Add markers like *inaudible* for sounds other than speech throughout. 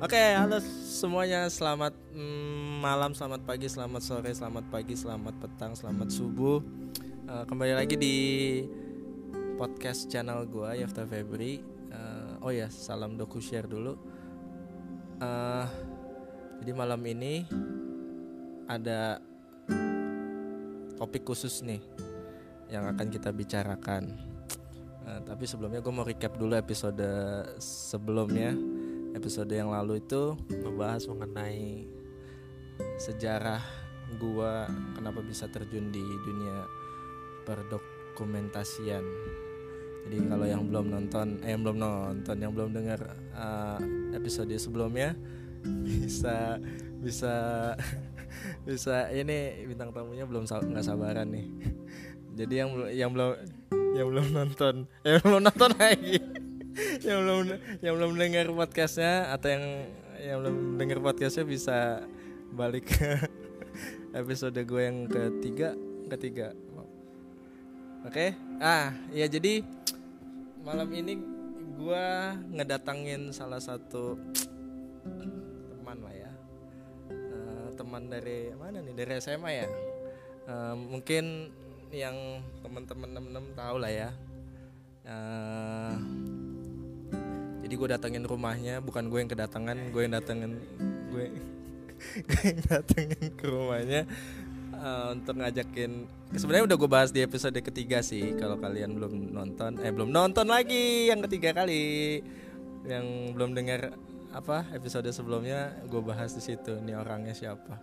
Oke, halo semuanya. Selamat mm, malam, selamat pagi, selamat sore, selamat pagi, selamat petang, selamat subuh. Eh, kembali lagi di podcast channel gua Yafta Febri. Eh, oh ya, salam doku share dulu. Eh, jadi malam ini ada topik khusus nih yang akan kita bicarakan. Eh, tapi sebelumnya gue mau recap dulu episode sebelumnya. Episode yang lalu itu ngebahas mengenai sejarah gua kenapa bisa terjun di dunia perdokumentasian. Jadi kalau yang belum nonton, eh yang belum nonton, yang belum dengar eh, episode sebelumnya bisa bisa *laughs* bisa ini bintang tamunya belum nggak sabaran nih. Jadi yang yang belum yang belum nonton, yang belum nonton lagi, yang belum yang belum dengar podcastnya atau yang yang belum dengar podcastnya bisa balik ke *laughs* episode gue yang ketiga ketiga. Oke, ah ya jadi malam ini gue ngedatangin salah satu teman lah ya, Eh, teman dari mana nih dari SMA ya. Eh, mungkin yang teman-teman temen tahu lah ya. Eh, jadi gue datengin rumahnya, bukan gue yang kedatangan, gue yang datengin gue, *laughs* gue yang datengin ke rumahnya eh, untuk ngajakin. Sebenarnya udah gue bahas di episode ketiga sih, kalau kalian belum nonton, eh belum nonton lagi yang ketiga kali, yang belum dengar apa episode sebelumnya, gue bahas di situ. Nih orangnya siapa?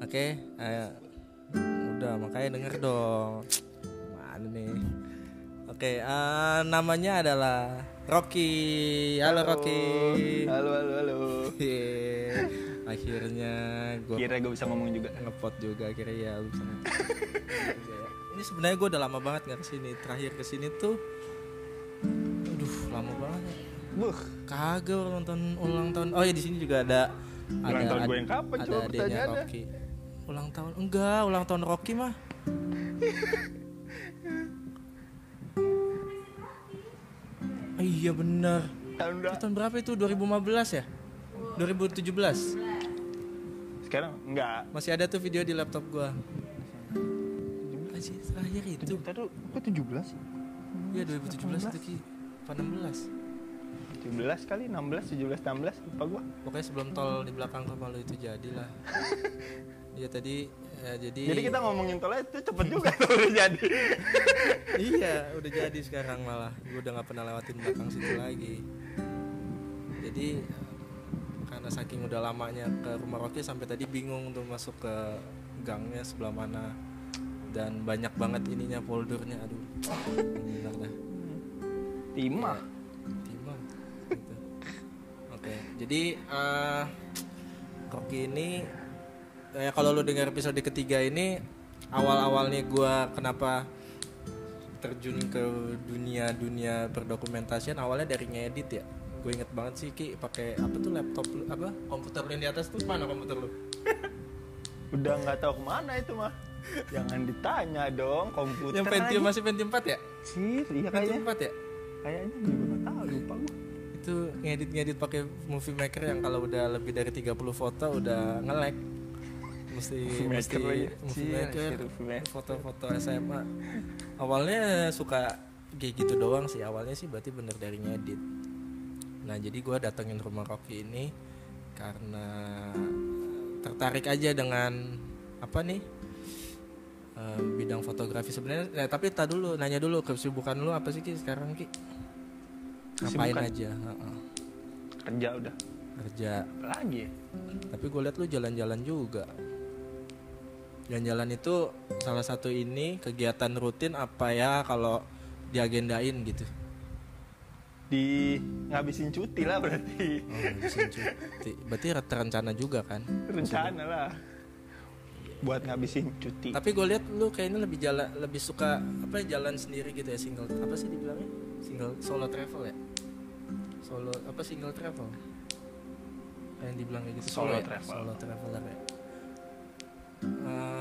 Oke, eh, udah makanya denger dong. Mana nih? Oke, eh, namanya adalah Rocky. Halo, Rocky. Halo halo halo. Yeay. *laughs* Akhirnya gue Kira gue bisa ngomong juga. ngepot juga akhirnya ya lu bisa. *laughs* Ini sebenarnya gue udah lama banget nggak ke sini. Terakhir ke sini tuh, aduh lama banget. Buh, Kagak ulang tahun ulang tahun. Oh ya di sini juga ada Ulang tahun gue yang kapan, Ada pertanyaannya? Rocky. Ulang tahun enggak, ulang tahun Rocky mah. *laughs* iya bener tahun. Itu tahun berapa itu? 2015 ya? 2017 Sekarang enggak. Masih ada tuh video di laptop gua Masih terakhir itu Tadi kok 17? Iya 2017 itu Ki Apa 16 17 kali 16 17 16 lupa gua. Pokoknya sebelum tol di belakang rumah lu itu jadilah *laughs* Iya tadi ya, jadi Jadi kita ngomongin tolnya itu cepet juga. Tuh *laughs* udah jadi. Iya udah jadi sekarang malah. Gue udah gak pernah lewatin belakang situ lagi. Jadi Karena saking udah lamanya ke rumah Rocky Sampai tadi bingung untuk masuk ke gangnya sebelah mana. Dan banyak banget ininya foldernya. Aduh benar dah. Timah. Timah. Gitu. Oke, jadi eh Rocky ini eh, kalau lu dengar episode ketiga ini awal-awalnya gua kenapa terjun ke dunia dunia perdokumentasian awalnya dari ngedit ya. Gue inget banget sih Ki pakai apa tuh laptop lu apa komputer lu yang di atas tuh mana komputer lu? *laughs* Udah nggak tahu ke mana itu mah. Jangan ditanya dong komputer. yang Pentium masih Pentium 4 ya? Sih, iya Pentium kayaknya. 4 ya? Kayaknya juga nggak tahu lupa gua. itu ngedit-ngedit pakai movie maker yang kalau udah lebih dari 30 foto udah nge-lag mesti *laughs* mesti. maker movie maker. foto-foto SMA awalnya suka kayak gitu doang sih. Awalnya sih berarti bener dari ngedit. Nah jadi gua datengin rumah Rocky ini karena tertarik aja dengan apa nih? Bidang fotografi sebenarnya. Eh, tapi tak dulu nanya dulu kesibukan lu apa sih ki sekarang ki? Ngapain Kesibukan? aja? Heeh. Kerja udah. kerja. Apa lagi? Ya? tapi gue liat lu jalan-jalan juga jalan-jalan itu salah satu ini kegiatan rutin apa ya kalau diagendain gitu Di ngabisin cuti lah berarti. oh, ngabisin cuti berarti terencana juga kan Rencana lah. Buat ngabisin cuti. tapi gue liat lu kayaknya lebih jalan lebih suka apa ya, jalan sendiri gitu ya single apa sih dibilangnya single solo travel ya solo apa single travel yang dibilang kayak gitu Solo ya? travel. solo traveler ya Eh,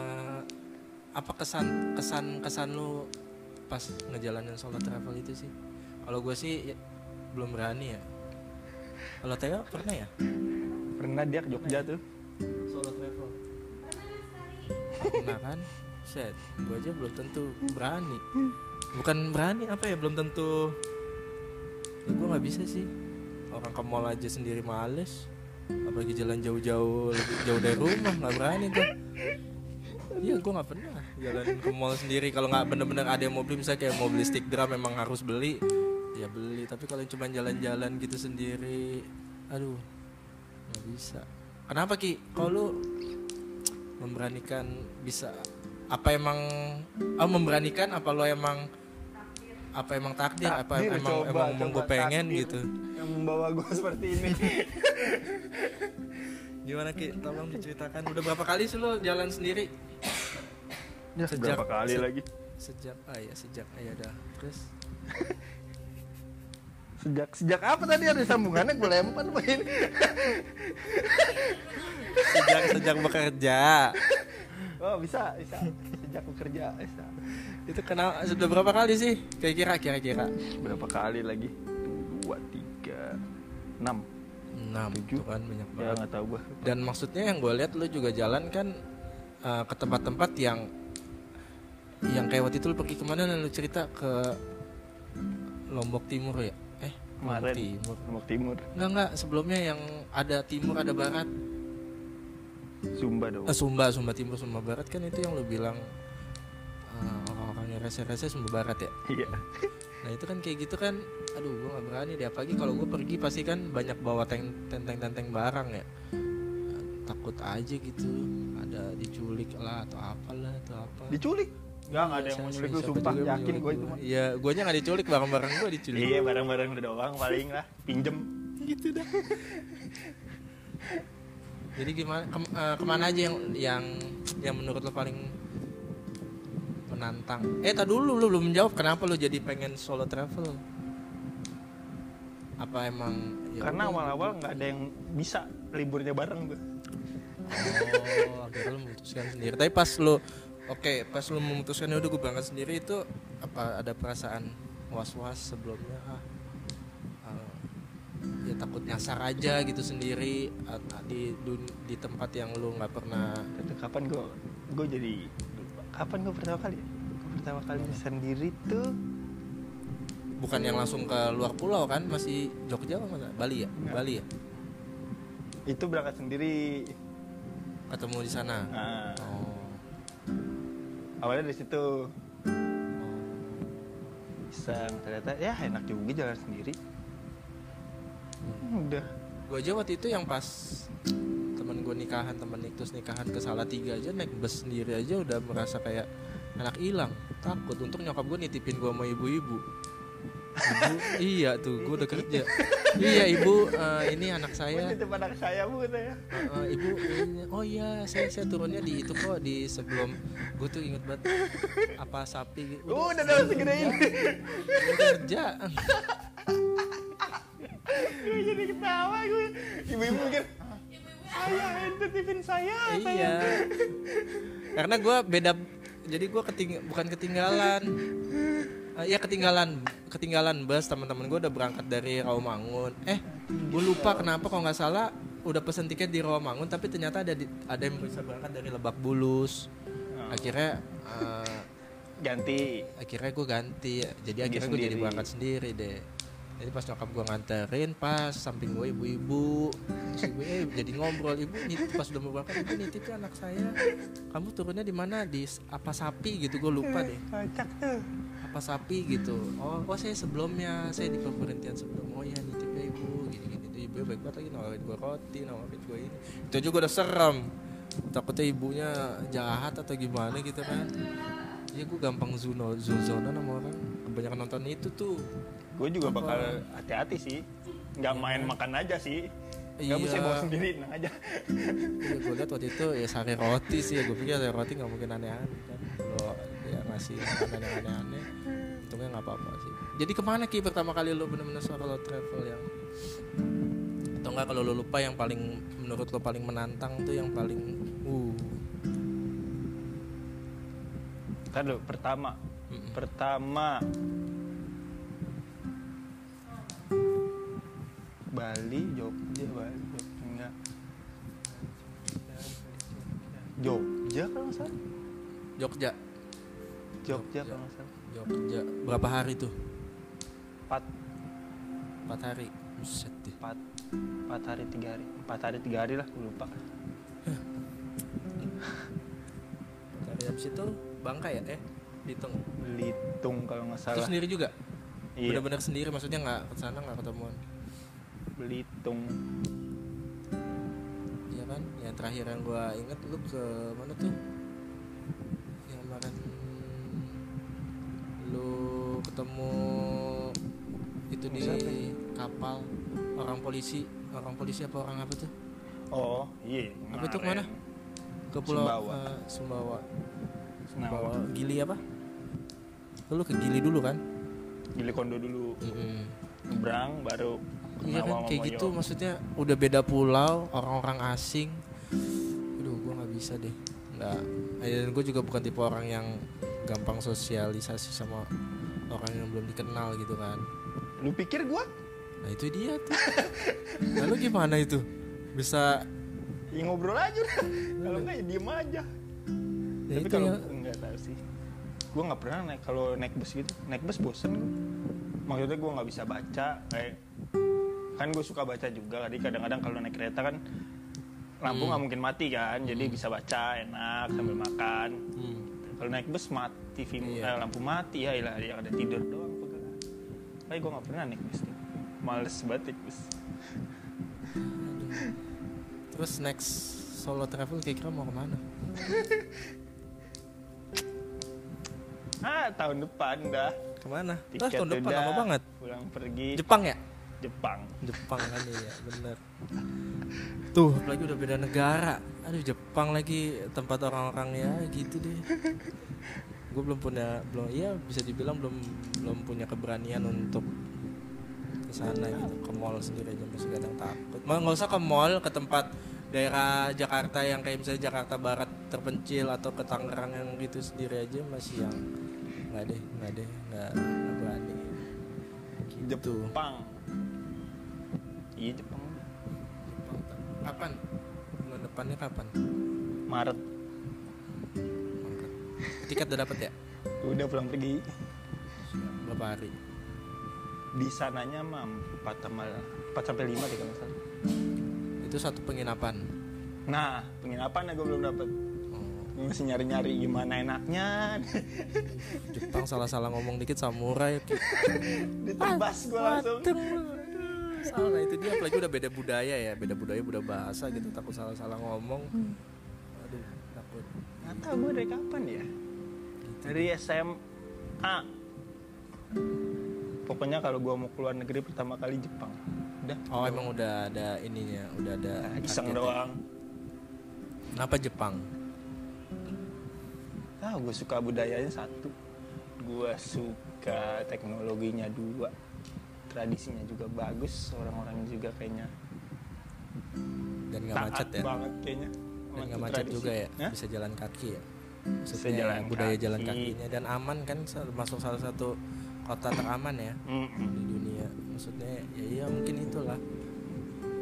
apa kesan kesan kesan lu pas ngejalanin solo travel itu sih? Kalau gue sih ya, belum berani ya. Kalau Teo pernah ya? Pernah dia ke Jogja tuh. Solo travel. Nah kan? Set gue aja belum tentu berani. Bukan berani apa ya belum tentu. Ya gue nggak bisa sih. Orang ke mall aja sendiri males. Apalagi jalan jauh-jauh lebih jauh dari rumah nggak berani gue Iya gue nggak pernah jalan ke mall sendiri. Kalau nggak bener-bener ada yang mau beli misalnya kayak mau beli stick drum memang harus beli ya beli. Tapi kalau cuma jalan-jalan gitu sendiri aduh nggak bisa. Kenapa ki? Kalau lu memberanikan bisa apa emang oh memberanikan apa lo emang apa emang takdir, apa Takdir, emang coba, emang, coba, gue pengen gitu? yang membawa gue *laughs* seperti ini. Gimana ki? Tolong diceritakan. Udah berapa kali sih lo jalan sendiri ya Sejak- berapa kali se- lagi? sejak ah ya sejak ah ya dah. Terus? Sejak sejak apa tadi ada sambungannya? Gue lempar apa ini. Sejak sejak bekerja. Oh bisa bisa. Sejak bekerja bisa. Itu kenal sudah berapa kali sih? Kira-kira kira-kira. Berapa kali lagi? Dua tiga enam. Enam Tujuh. kan banyak ya banget. nggak tahu gue dan maksudnya yang gue lihat lu juga jalan kan uh, ke tempat-tempat yang yang kayak waktu itu lu pergi ke mana lu cerita ke Lombok Timur ya? Eh Lombok kemarin. Timur? Lombok Timur. Enggak enggak. Sebelumnya yang ada timur ada barat. Sumba dong. Eh, Sumba Sumba Timur Sumba Barat. Kan itu yang lu bilang uh, orang-orang yang rese-rese Sumba Barat ya? Iya. Nah itu kan kayak gitu kan, aduh gue nggak berani deh. Apalagi kalau gue pergi pasti kan banyak bawa teng- tenteng-tenteng barang ya. Takut aja gitu, ada diculik lah atau apalah atau apa. diculik nggak nggak ada yang mau nyulik lu sumpah yakin menyulik gue itu Iya, gue nya nggak diculik barang-barang gue diculik. iya barang-barang udah doang paling lah pinjem gitu dah. Jadi gimana kem- eh, ke mana aja yang yang yang menurut lo paling menantang? Eh, tadi dulu lu belum menjawab kenapa lu jadi pengen solo travel? Apa emang ya karena awal-awal nggak ada yang bisa liburnya bareng tuh Oh, akhirnya lu memutuskan sendiri. Tapi pas lu oke, pas lu memutuskan "Ya udah gue berangkat sendiri itu apa ada perasaan was-was sebelumnya ah, ah, ya takut nyasar aja gitu sendiri di di tempat yang lu nggak pernah? Itu kapan gue gue jadi kapan gue pertama kali? Gue pertama kali sendiri tuh? Bukan yang langsung ke luar pulau kan? Masih Jogja apa mana? Bali ya? Enggak. Bali ya? Itu berangkat sendiri. Ketemu di sana? Nah, oh, awalnya dari situ. Iseng ternyata ya enak juga jalan sendiri. Hmm, udah. Gue aja waktu itu yang pas temen gue nikahan temen Niktus nikahan ke Salatiga aja naik bus sendiri aja udah merasa kayak anak hilang. Takut untuk nyokap gue nitipin gue sama ibu-ibu Ibu, iya tuh gue udah kerja. Iya ibu eh, ini anak saya. Itu anak saya bu saya. Eh, eh, ibu ini- oh iya saya saya turunnya di itu kok di sebelum gue tuh inget banget apa sapi. Gitu *laughs* udah dalam segede ini. Udah kerja. Gue jadi ketawa gue ibu-ibu mikir saya tipin saya saya. Iya karena gue beda jadi gue keting bukan ketinggalan Eh, Iya ketinggalan ketinggalan bus. Teman-teman gue udah berangkat dari Rawamangun. Eh gue lupa kenapa kalau nggak salah udah pesen tiket di Rawamangun tapi ternyata ada di, ada yang bisa berangkat dari Lebak Bulus. Akhirnya *laughs* eh, ganti. akhirnya gue ganti. Jadi akhirnya gue jadi berangkat sendiri deh jadi pas nyokap gue nganterin pas samping gue ibu-ibu ibu eh, jadi ngobrol ibu nitip. Pas udah mau berangkat ibu nitipnya anak saya. Kamu turunnya di mana? Di apa sapi gitu gue lupa deh. kocak tuh. Apa sapi gitu. Oh oh saya sebelumnya saya di pemberhentian sebelum. Oh ya nitipnya ibu. Gini gini tuh ibu baik banget lagi nawarin gue roti nawarin gue ini. Itu juga udah serem. Takutnya ibunya jahat atau gimana gitu kan. Ya gue gampang zuno zuzona sama orang. Kebanyakan nonton itu tuh gue juga bakal hati-hati sih. Nggak main makan aja sih. Iya. nggak bisa bawa sendiri tenang aja. Iya gue liat waktu itu ya sari roti sih ya. Gue pikir sari roti nggak mungkin aneh-aneh kan. Kalau dia ngasih makanan yang aneh-aneh untungnya nggak apa-apa sih. Jadi ke mana ki pertama kali lo bener-bener solo travel yang atau enggak kalau lo lupa yang paling menurut lo paling menantang tuh yang paling uh. Kan lo pertama. Mm-mm. pertama Bali Jogja Bali Jogja. Enggak Jogja kalau nggak salah. Jogja. Jogja kalau nggak salah. Jogja. Berapa hari tuh? Empat. Empat hari. Buset deh. empat. Empat hari tiga hari. Empat hari tiga hari lah gue lupa. Hari habis itu Bangka ya? Eh Ditung Belitung kalau nggak itu salah sendiri juga? Iya. Benar-benar sendiri maksudnya nggak ke sana nggak ketemuan Belitung. Iya kan? Yang terakhir yang gua inget lu ke mana tuh? Yang kemarin lu ketemu itu di Siapa? kapal orang polisi. Orang polisi apa orang apa tuh? Oh iya Apa itu kemarin. ke pulau Sumbawa. eh, Sumbawa. Sumbawa. Gili apa? Lu ke Gili dulu kan? Gili Kondo dulu. Mm-mm. nyebrang baru Iya kan kayak Moyo. gitu maksudnya udah beda pulau orang-orang asing. Aduh gua nggak bisa deh. Nggak. Dan gue juga bukan tipe orang yang gampang sosialisasi sama orang yang belum dikenal gitu kan. lu pikir gua Nah itu dia tuh. *laughs* Lalu gimana itu? Bisa ya ngobrol aja udah kalau nggak ya diem aja ya tapi kalau ya. nggak tahu sih gua nggak pernah naik kalau naik bus gitu naik bus bosen maksudnya gua nggak bisa baca kayak kan gue suka baca juga jadi kadang-kadang kalau naik kereta kan lampu nggak mungkin mati kan jadi bisa baca enak sambil makan Hmm. kalau naik bus mati TV Iya. eh, lampu mati ya ilah yang ada tidur doang pegel. tapi gue nggak pernah naik bus tuh males banget naik bus *laughs* Terus next solo travel kira-kira mau ke mana? *laughs* ah tahun depan dah Ke mana? Ah, tiket tahun depan udah lama banget. pulang pergi Jepang ya? Jepang. Jepang kan iya bener. *laughs* Tuh apalagi udah beda negara. Aduh Jepang lagi tempat orang-orang ya gitu deh. *laughs* Gue belum punya belum Iya bisa dibilang belum belum punya keberanian untuk ke sana gitu. Ke mall sendiri aja masih kadang takut. Mau nggak usah ke mall ke tempat daerah Jakarta yang kayak misalnya Jakarta Barat terpencil atau ke Tangerang yang gitu sendiri aja masih yang nggak deh nggak deh nggak nggak berani. Gitu. Jepang iya Jepang Kapan? Bulan depannya kapan? Maret Maret. Tiket udah dapet ya? udah pulang pergi Berapa hari? di sananya mah 4 sama 4 sampai 5 deh kalau salah Itu satu penginapan. nah penginapan ya gue belum dapet Oh, masih nyari-nyari gimana enaknya Jepang salah-salah ngomong dikit samurai. *laughs* ditebas gue langsung Salah itu dia apalagi udah beda budaya ya, beda budaya, beda bahasa gitu takut salah-salah ngomong. Aduh, takut. nggak tahu gue dari kapan ya. Dari SMA pokoknya kalau gue mau keluar negeri pertama kali Jepang. Udah. Oh, emang udah ada ininya, udah ada Nah, iseng doang. Kenapa Jepang? ah gue suka budayanya satu. Gue suka teknologinya dua tradisinya juga bagus orang-orangnya juga kayaknya Dan nggak taat macet ya? banget kayaknya Dan nggak macet tradisi. juga ya? Hah? Bisa jalan kaki ya? Bisa Maksudnya jalan budaya kaki. jalan kakinya dan aman kan termasuk salah satu kota teraman ya di dunia. Maksudnya ya iya mungkin itulah.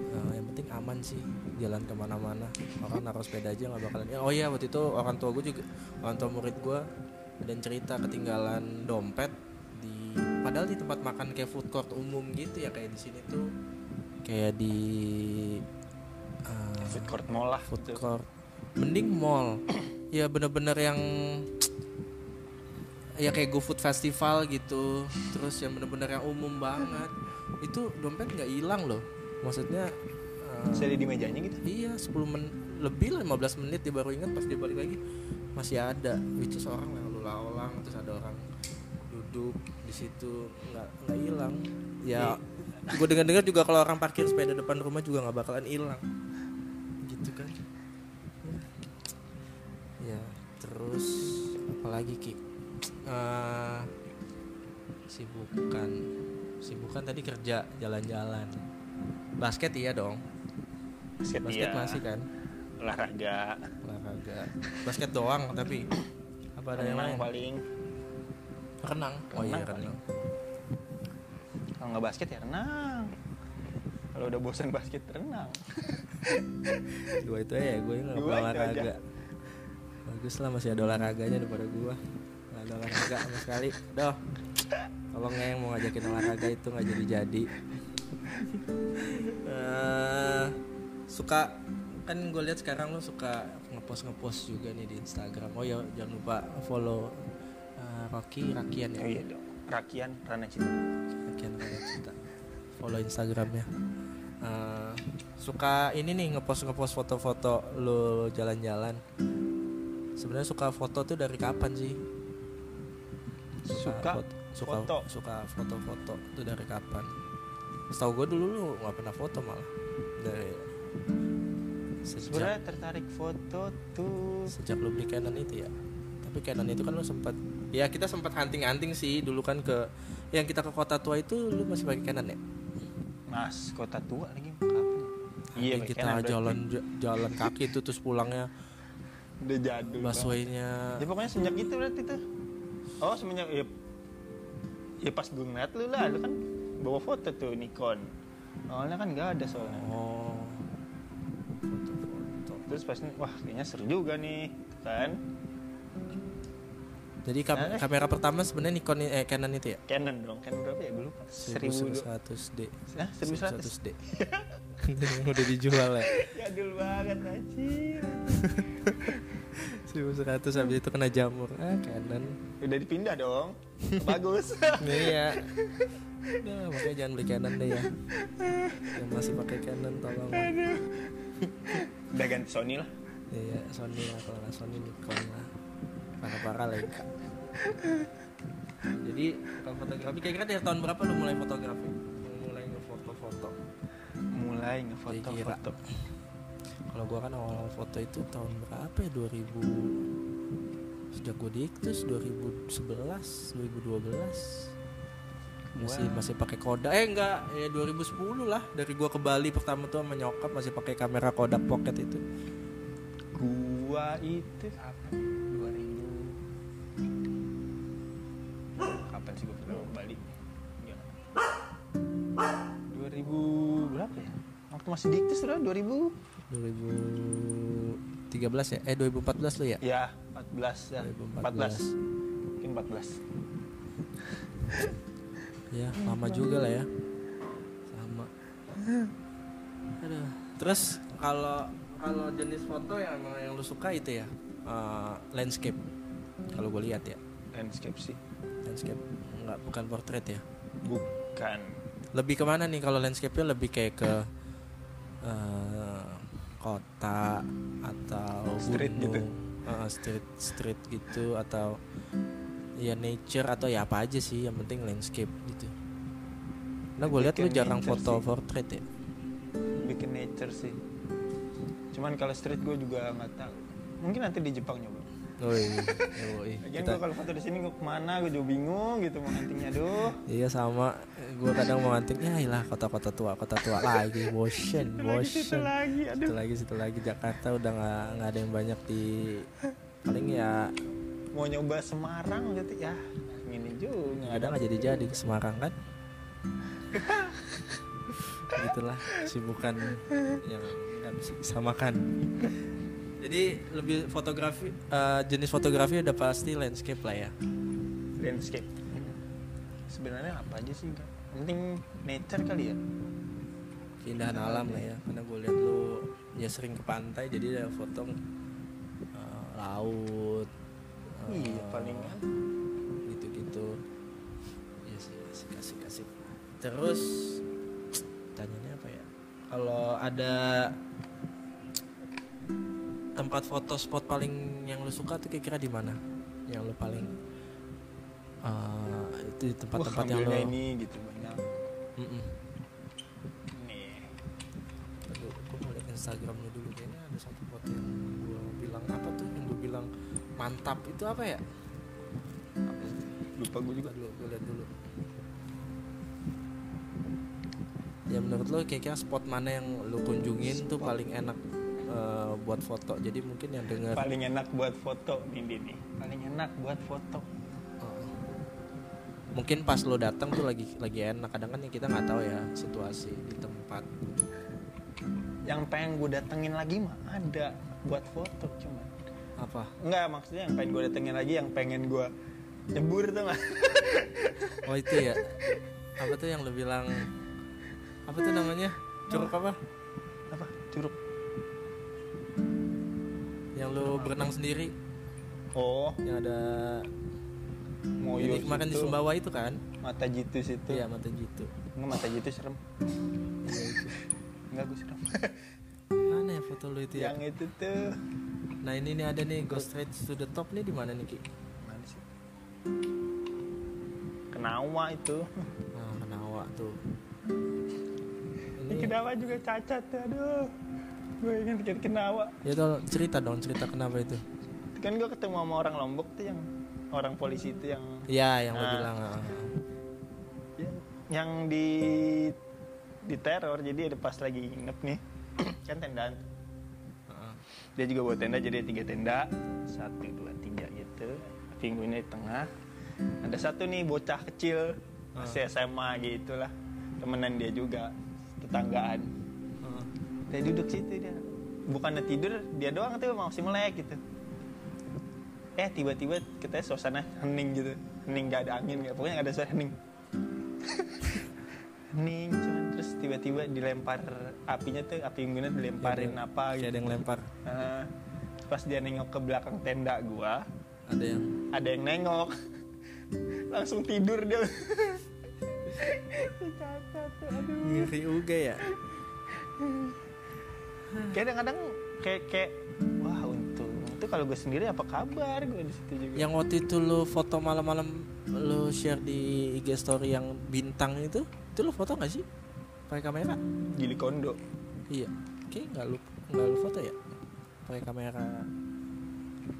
Nah, yang penting aman sih jalan ke mana-mana. Orang naruh sepeda aja nggak bakalan. Oh iya waktu itu orang tua gue juga orang tua murid gue dan cerita ketinggalan dompet padahal di tempat makan kayak food court umum gitu ya kayak di sini tuh. Kayak di uh, food court mall lah food gitu. court. Mending mall. *clears throat* Ya bener-bener yang ya kayak GoFood Festival gitu. Terus yang bener-bener yang umum banget. Itu dompet nggak hilang loh. Maksudnya eh, Bisa ada di mejanya gitu? iya 10 men lebih lah 15 menit dia baru ingat pas dia balik lagi. Masih ada which is orang yang lalu lalang terus ada orang duduk di situ nggak nggak hilang. Ya gue dengar dengar juga kalau orang parkir sepeda depan rumah juga nggak bakalan hilang. Gitu kan? Ya terus apalagi ki? Eh, sibukan. Sibukan tadi kerja jalan-jalan. Basket iya dong. Basket, basket iya. masih kan? Olahraga. Olahraga. Basket doang tapi apa ada yang lain? paling renang. Oh iya Renang kalau nggak basket ya renang. Kalau udah bosan basket renang. *laughs* Dua itu aja ya gue nggak olahraga. Bagus lah masih ada olahraganya daripada gua. Nggak ada olahraga sama sekali. Doh tolong ya yang mau ngajakin olahraga itu nggak jadi jadi *laughs* Eh, suka kan gue lihat sekarang lu suka ngepost ngepost juga nih di Instagram. Oh ya jangan lupa follow eh, Rocky Rakian ya? Oh iya dong. Rakian Rana Cinta. Rakian Rana Cinta. Follow Instagramnya. Eh, suka ini nih ngepost ngepost foto-foto lu jalan-jalan. Sebenarnya suka foto tuh dari kapan sih? Suka foto, suka foto. suka foto-foto tuh dari kapan? Setahu gue dulu lu nggak pernah foto malah. Dari sejak sebenarnya tertarik foto tuh. sejak lu beli Canon itu ya. Tapi Canon itu kan lu sempat ya kita sempat hunting-hunting sih dulu kan ke yang kita ke kota tua itu lu masih pakai Canon ya? Mas kota tua lagi. Kapan iya kita Canon berarti. jalan jalan kaki itu terus pulangnya udah jadul banget. busway-nya. Ya pokoknya semenjak itu berarti tuh. Oh semenjak ya, ya pas gue ngeliat lu lah lu kan bawa foto tuh Nikon. Awalnya kan nggak ada soalnya. Oh. Foto-foto. Terus pas wah kayaknya seru juga nih kan jadi kam- Nah, eh. kamera pertama sebenarnya Nikon eh Canon itu ya? Canon dong Canon berapa ya? Gue lupa. Seribu 1100D Hah, 1100 D. *laughs* Udah dijual ya? *laughs* Jadul banget anjir *laughs* 1100 habis itu kena jamur. Ah Canon. Udah dipindah dong. Bagus. Iya. Udah, makanya jangan beli Canon deh ya. Yang masih pakai Canon tolong. Udah ganti Sony lah. Iya Sony lah kalau nggak Sony Nikon lah. Parah parah Leica jadi kalau fotografi kira-kira dari tahun berapa lu mulai fotografi? Mulai ngefoto-foto. Mulai ngefoto Kira-kira. foto kalau gua kan awal foto itu tahun berapa ya? 2000 sejak gua di Iktus 2011 2012 masih Wah. masih pakai Kodak. Eh enggak. Ya 2010 lah. Dari gua ke Bali pertama tuh sama nyokap masih pakai kamera Kodak Pocket itu. Gua itu kapan kapan sih gua pertama ke Bali. Iya. 2000 berapa ya? Waktu masih diktis udah 2000 2013 ya? Eh 2014 lu ya? Ya 14 ya. 14 mungkin 14 *laughs* ya lama juga lah ya. Sama Aduh. terus kalau kalau jenis foto yang yang lu suka itu ya? Eh, landscape. Kalau gue lihat ya. Landscape sih landscape nggak bukan portrait ya bukan lebih ke mana nih kalau landscape-nya lebih kayak ke eh, kota atau Street gunung, gitu. eh, street street gitu atau ya nature atau ya apa aja sih yang penting landscape gitu. Nah gue lihat lu jarang foto sih. portrait ya. bikin nature sih cuman kalau street gue juga nggak tahu mungkin nanti di Jepang nyoba *laughs* Woi, woi. Lagian Kita- gue kalau foto di sini gue ke mana? Gue juga bingung gitu mau huntingnya aduh. Iya sama, gue kadang mau nganting ya ilah kota-kota tua, kota tua lagi, bosen, lagi situ bosen. lagi Situ aduh lagi, situ lagi. Jakarta udah nggak nggak ada yang banyak di paling ya mau nyoba Semarang gitu ya? Gini juga. Ada nggak jadi jadi ke Semarang kan? *laughs* Gitulah sibukan yang nggak bisa disamakan jadi lebih fotografi eh, jenis fotografi udah pasti landscape lah ya. Landscape. Sebenarnya apa aja sih Kak? Penting nature kali ya? Keindahan alam lah ya. Karena gue lihat lu ya sering ke pantai jadi ada foto eh, laut eh, iya palingan gitu-gitu. Iya sih asik asik asik. Terus tanyanya apa ya? Kalau ada tempat foto spot paling yang lu suka tuh kira-kira di mana? Yang lu paling eh, itu di tempat-tempat yang lu ini gitu banyak. Mm-mm. nih Aduh, gue mau liat Instagramnya dulu. Kayaknya ada satu foto yang gue bilang apa tuh yang gue bilang mantap. Itu apa ya? Lupa gue juga. Dulu gue lihat dulu. Ya menurut lo kira-kira spot mana yang lu kunjungin tuh paling enak eh, buat foto. Jadi mungkin yang denger paling enak buat foto nih nih paling enak buat foto. Eh, mungkin pas lo datang tuh lagi lagi enak. Kadang kan kita nggak tahu ya situasi di tempat. Yang pengen gue datengin lagi mah ada buat foto cuma apa? Enggak, maksudnya yang pengen gue datengin lagi yang pengen gue nyebur tuh nggak? *laughs* oh itu ya? Apa tuh yang lu bilang? Apa tuh namanya? Curug apa? Apa? Curug. Yang lu berenang sendiri Oh, yang ada Moyo ini kemarin di situ. Sumbawa itu kan Mata jitu situ. iya mata gitu Enggak mata jitu serem. Iya, itu. Enggak gue serem. mana ya foto lu itu ya yang itu tuh. nah ini nih ada nih go straight to the top nih di mana nih ki Mana sih? Kenawa itu. nah Kenawa tuh Ini Kenawa juga cacat tuh, aduh. Gue ingin tiket Kenawa. ya tuh cerita dong cerita kenapa itu Kan gue ketemu sama orang Lombok tuh yang orang polisi itu yang Iya yang lo Ah. bilang ah. yang, yang di di teror jadi ada pas lagi nginep nih *clears throat* kan tendaan. Ah. dia juga bawa tenda jadi tiga tenda satu dua tiga gitu pinggulnya di tengah ada satu nih bocah kecil masih SMA gitu lah temenan dia juga tetanggaan Ah. Dia duduk situ dia. Bukannya tidur dia doang tuh masih melek gitu. Eh tiba-tiba kita suasana hening gitu. Hening gak ada angin gak pokoknya gak ada suara hening. *laughs* Hening cuman terus tiba-tiba dilempar apinya tuh api unggunnya dilemparin apa kayak gitu ada yang lempar. Nah, pas dia nengok ke belakang tenda gua ada yang ada yang nengok. *laughs* Langsung tidur dia. *laughs* Ngiri uga ya kadang-kadang kayak kayak wah untung. Itu kalau gue sendiri apa kabar gue di situ juga? Yang waktu itu lu foto malam-malam lu share di IG story yang bintang itu itu lu foto nggak sih? Pakai kamera? Gili kondo. Iya. Oke nggak lu nggak lu foto ya? Pakai kamera.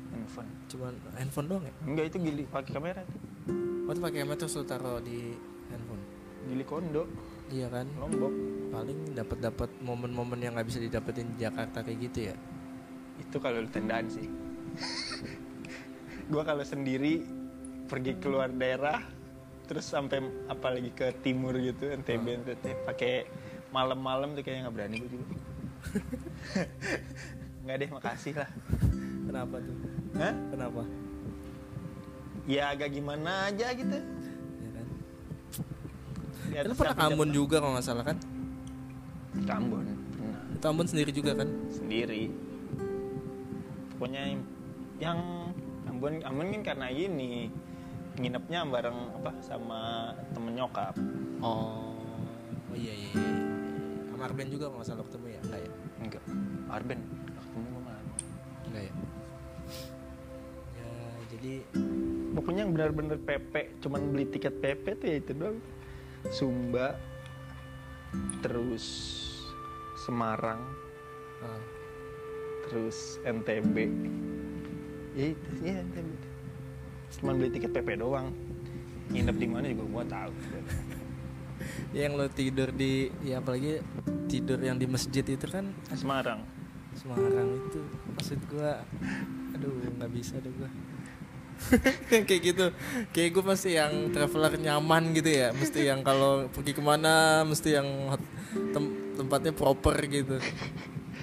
Handphone. Cuman handphone doang ya? Enggak itu gili pakai kamera tuh. waktu pakai kamera terus lu taruh di handphone. Gili kondo iya kan? Lombok. Paling dapat dapat momen-momen yang nggak bisa didapetin di Jakarta kayak gitu ya? Itu kalau lu tendaan sih. Gue kalau sendiri pergi keluar daerah terus sampai apalagi ke timur gitu NTB NTT pakai malam-malam tuh kayaknya nggak berani gue juga. *laughs* Nggak deh makasih lah. Kenapa tuh? Hah? kenapa? Ya agak gimana aja gitu Di lu pernah Ambon juga kalau nggak salah kan? Ke Ambon pernah itu Ambon sendiri juga kan? Sendiri. Pokoknya yang, Ambon Ambon kan karena ini nginepnya bareng apa sama temen nyokap. Oh oh iya iya, sama Arben juga kalau nggak salah ketemu ya? Enggak ya? Enggak. Arben nggak ketemu sama enggak ya? Ya jadi pokoknya yang benar-benar PP cuman beli tiket PP tuh ya itu doang Sumba terus Semarang ah, terus NTB ya itu ya NTB cuman beli tiket PP doang. Nginep di mana juga gua tahu. Ya *laughs* yang lo tidur di ya apalagi tidur yang di masjid itu kan? Semarang. Semarang itu. Maksud gua aduh nggak bisa deh gua *laughs* kayak gitu. Kayak gue pasti yang traveler nyaman gitu ya. Mesti yang kalau pergi ke mana mesti yang tem- tempatnya proper gitu.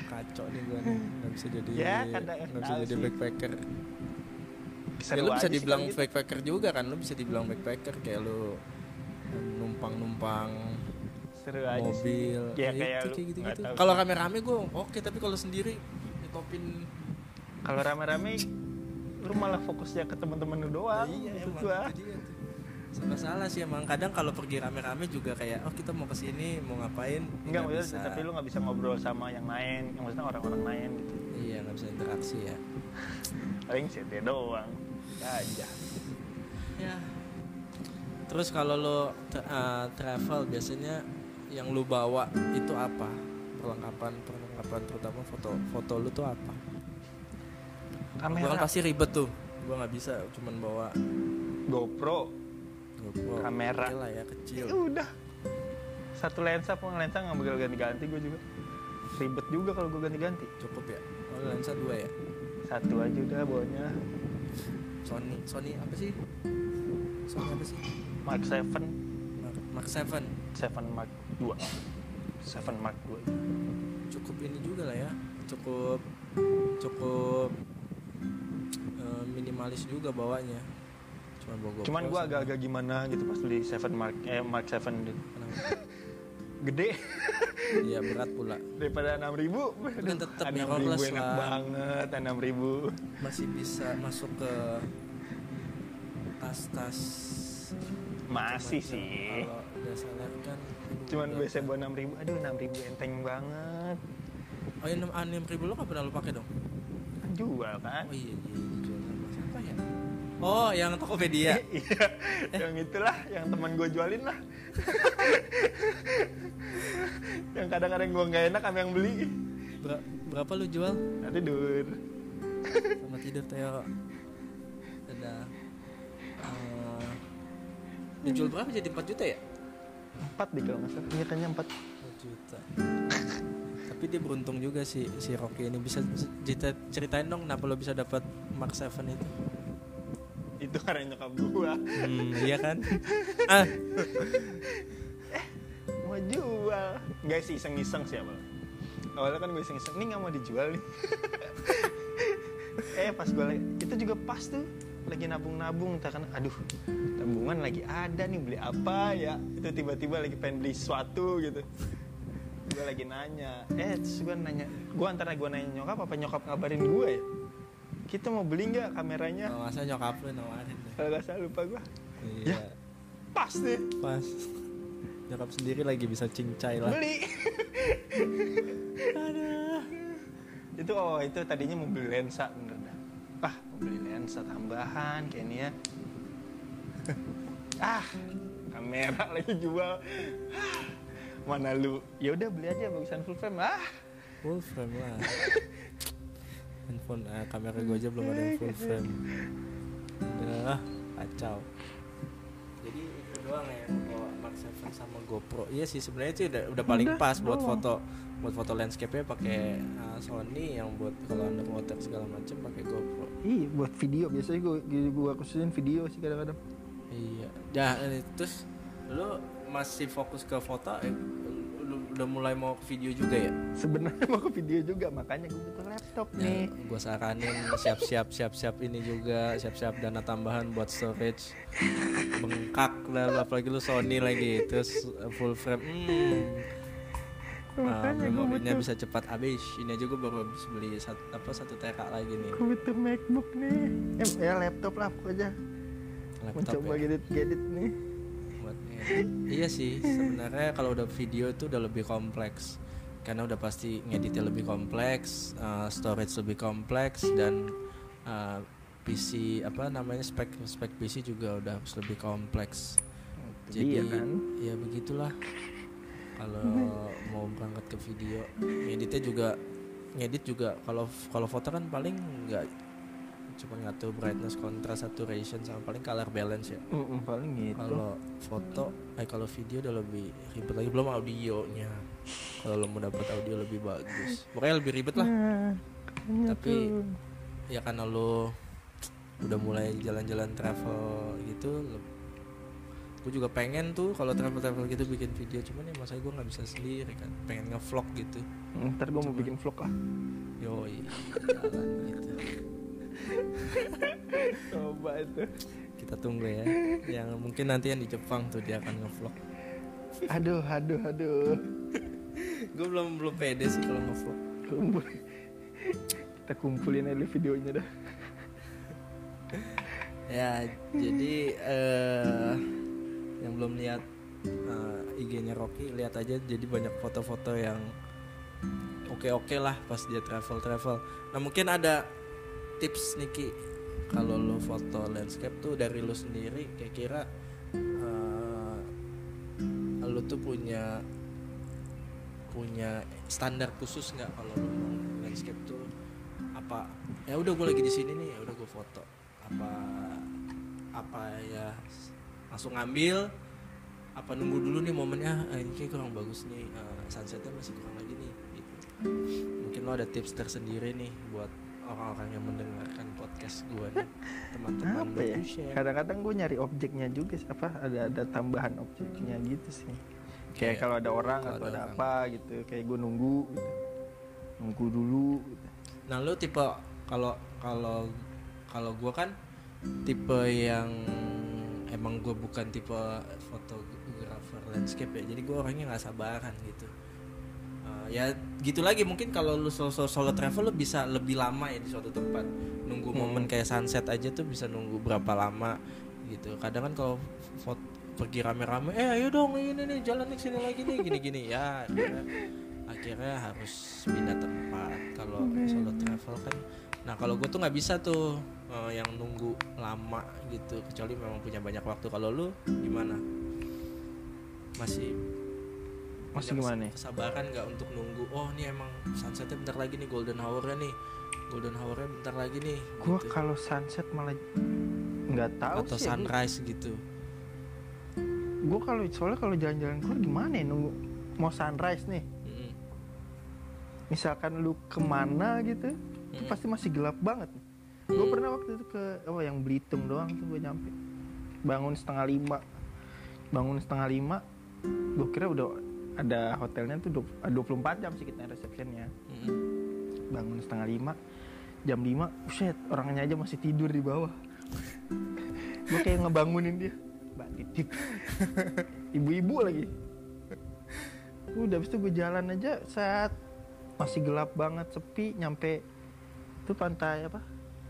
Kacau nih gue nih. Nggak bisa jadi Ya, nggak bisa jadi sih. backpacker. Ya, Seru lu bisa sih dibilang gitu. backpacker juga kan? Lu bisa dibilang backpacker kayak lu numpang numpang seru aja sih. mobil. Ya, kayak itu kayak gitu gitu kalau sih. rame-rame gue oke tapi kalau sendiri nyetopin kalau rame-rame lu malah fokusnya ke teman-teman lu doang iya maksud emang gua. dia tuh. salah sih emang kadang kalau pergi rame-rame juga kayak oh kita mau ke sini mau ngapain Enggak Nggak maksudnya tapi lu nggak bisa ngobrol sama yang lain, yang maksudnya orang-orang lain gitu. iya nggak bisa interaksi ya *laughs* Paling CT doang. Aja. ya terus kalau lo tra- eh, travel biasanya yang lu bawa itu apa perlengkapan perlengkapan terutama foto foto lu tuh apa gua kan Kamera, pasti ribet tuh gua nggak bisa cuman bawa GoPro, GoPro Kamera. Oke lah ya kecil ya udah. Satu lensa pun lensa nggak bakal ganti-ganti gue juga. Ribet juga kalau gue ganti-ganti. cukup ya oh lensa dua ya Satu aja udah bawanya. Sony Sony apa sih Sony apa sih Mark 7, Mark, Mark 7 7 Mark 2. 7 Mark 2. cukup ini juga lah ya cukup cukup minimalis juga bawanya. Cuman bawa cuman gue agak-agak gimana gitu pas beli Seven Mark eh Mark Seven gitu. *laughs* Gede. Iya berat pula. Daripada enam ribu. Kan tetep enam mirrorless ribu enak lah. banget enam ribu. masih bisa masuk ke tas-tas. Masih macam. sih. Kalau kan cuman biasa buat enam ribu aduh enam ribu enteng banget. Oh ya enam ribu lo gak pernah lo pakai dong? Jual kan? Oh iya iya oh yang Tokopedia. *laughs* Iya yang itulah yang teman gue jualin lah. *laughs* Yang kadang-kadang gue nggak enak sama yang beli. Ber- berapa lu jual? Nanti dur. Sama tidur Teo. Dadah Eh, dijual berapa jadi? 4 juta ya? Empat deh kalau nggak salah. Iya kayaknya empat 4 juta. Tapi dia beruntung juga si si Rocky ini. Bisa cerita ceritain dong kenapa lo bisa dapat Mark 7 itu itu karena nyokap gue hmm, iya kan? *laughs* Ah. Mau jual. Nggak sih iseng-iseng sih awal awalnya kan gue iseng-iseng ini nggak mau dijual nih. *laughs* Eh pas gue lagi itu juga pas tuh. Lagi nabung-nabung entah kan aduh tabungan lagi ada nih beli apa ya? Itu tiba-tiba lagi pengen beli sesuatu gitu. Gue lagi nanya. Eh terus gue nanya gue antara gue nanya nyokap apa nyokap ngabarin gue ya kita mau beli nggak kameranya? Oh, masa nyokap lu nawarin deh. Kalau nggak salah lupa gue iya. Pas deh. Pas. Nyokap sendiri lagi bisa cincai lah. Beli. Aduh. itu oh itu tadinya mau beli lensa. Bener dah ah mau beli lensa tambahan kayak ini ya. Ah kamera *laughs* lagi jual. Ah, mana lu? Ya udah beli aja bagusan full frame. Ah. Full frame lah *laughs* handphone eh, kamera gue aja belum ada yang full frame. Udah kacau. Jadi itu doang ya bawa Mark 7 sama GoPro. Iya sih sebenarnya sih udah, udah paling Udah, pas buat doang. foto buat foto landscape-nya pakai uh, Sony yang buat kalau underwater segala macam pakai GoPro. Iya buat video. Biasanya gue gue khususin video sih kadang-kadang. Iya. Dah eh, terus lu masih fokus ke foto eh, lu udah mulai mau ke video juga ya? Sebenarnya mau ke video juga makanya gue butuh laptop Ya, nih. gue saranin siap-siap siap-siap ini juga siap-siap dana tambahan buat storage. Bengkak lah apalagi lu Sony lagi terus full frame hmm. Nah, makanya gue memorinya butuh bisa cepat habis. Ini aja gue baru habis beli satu, apa satu TK lagi nih. Gue butuh macbook nih. Eh, ya laptop lah pokoknya. Laptop mencoba ya, gedit-gedit nih. Iya sih sebenarnya kalau udah video itu udah lebih kompleks. Karena udah pasti ngeditnya lebih kompleks uh, storage lebih kompleks dan uh, PC apa namanya spek spek PC juga udah harus lebih kompleks. Jadi Iya kan? ya begitulah. Kalau mau berangkat ke video ngeditnya juga ngedit juga kalau kalau foto kan paling nggak cuma ngatur brightness contrast saturation sama paling color balance ya. Mm, paling gitu. Kalau foto eh kalau video udah lebih ribet lagi belum audionya. Kalau lo mau dapat audio lebih bagus. Pokoknya lebih ribet lah. Nah, Tapi- tuh. ya karena lo udah mulai jalan-jalan travel gitu gue juga pengen tuh kalau travel-travel gitu bikin video. Cuman ya masa gue nggak bisa sendiri kan. Pengen ngevlog gitu. Ntar gue mau bikin vlog ah yoi jalan gitu *laughs* coba itu. Kita tunggu ya. Yang mungkin nanti yang di Jepang tuh dia akan ngevlog. Aduh aduh aduh. Gue belum belum pede sih kalau ngevlog. Kumpul. Kita kumpulin aja videonya dah. Ya jadi eh yang belum lihat eh, IG-nya Rocky lihat aja. Jadi banyak foto-foto yang oke-oke lah pas dia travel travel nah mungkin ada tips Niki kalau lo foto landscape tuh dari lo sendiri kira-kira eh, lo tuh punya punya standar khusus nggak kalau lo mau landscape tuh? Apa ya udah gue lagi di sini nih ya udah gue foto. Apa apa ya langsung ngambil apa nunggu dulu nih momennya ah, ini kayak kurang bagus nih ah, sunsetnya masih kurang lagi nih gitu. Mungkin lo ada tips tersendiri nih buat orang-orang yang mendengarkan podcast gue nih teman-teman apa ya kadang-kadang gue nyari objeknya juga sih, apa ada ada tambahan objeknya gitu sih kayak Kayak kalau ada orang kalau atau ada ada orang. apa gitu kayak gue nunggu gitu. nunggu dulu gitu. Nah lu tipe kalau kalau kalau gue kan tipe yang emang gue bukan tipe fotografer landscape ya jadi gue orangnya nggak sabaran gitu ya gitu lagi. Mungkin kalau lu solo, solo, solo travel lu bisa lebih lama ya di suatu tempat. Nunggu Hmm. momen kayak sunset aja tuh bisa nunggu berapa lama gitu. Kadang kan kalau foto pergi rame-rame eh ayo dong ini nih jalan nih sini lagi nih gini-gini. Ya akhirnya, akhirnya harus pindah tempat. Kalau solo travel kan nah kalau gue tuh nggak bisa tuh eh, yang nunggu lama gitu. Kecuali memang punya banyak waktu. Kalau lu gimana? Masih Masih gimana nih? kesabaran nggak untuk nunggu oh ini emang sunsetnya bentar lagi nih golden hournya nih golden hournya bentar lagi nih Gua gitu. kalau sunset malah nggak tahu atau sih. sunrise gitu Gue kalau soalnya kalau jalan-jalan keluar gimana ya nunggu mau sunrise nih. Mm-mm. Misalkan lu ke mana gitu, itu Mm. pasti masih gelap banget. Gue pernah waktu itu ke oh yang Belitung doang tuh gue nyampe. Bangun setengah lima, bangun setengah lima. Gue kira udah ada hotelnya tuh dua- 24 jam sih kita resepsionnya. Mm-mm. bangun setengah lima jam lima buset orangnya aja masih tidur di bawah. Gue kayak ngebangunin dia. Mbak titip ibu-ibu lagi. Udah habis itu gue jalan aja saat masih gelap banget sepi nyampe itu pantai apa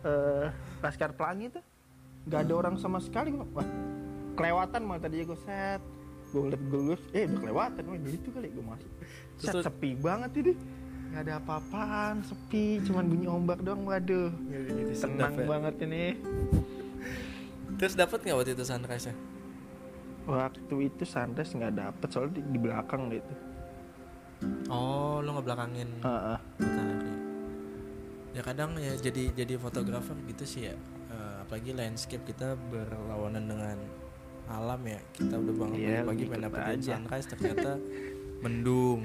eh Laskar Pelangi tuh. Nggak ada orang sama sekali Gua, wah kelewatan malah tadi gue set gue liat gue eh udah kelewatan wah itu kali gue masuk. Set Terus- sepi banget ini. Nggak ada apa-apaan sepi cuman bunyi ombak doang waduh. Tenang Sedap ya. banget ini. Terus dapat nggak waktu itu sunrise nya waktu itu sunrise nggak dapet soalnya di, di belakang gitu. Oh lo ngebelakangin Heeh. matahari. Ya kadang ya jadi jadi fotografer gitu sih ya. Eh, apalagi landscape kita berlawanan dengan alam ya. Kita udah bangun Iya, pagi pengen dapetin aja. sunrise ternyata *laughs* mendung.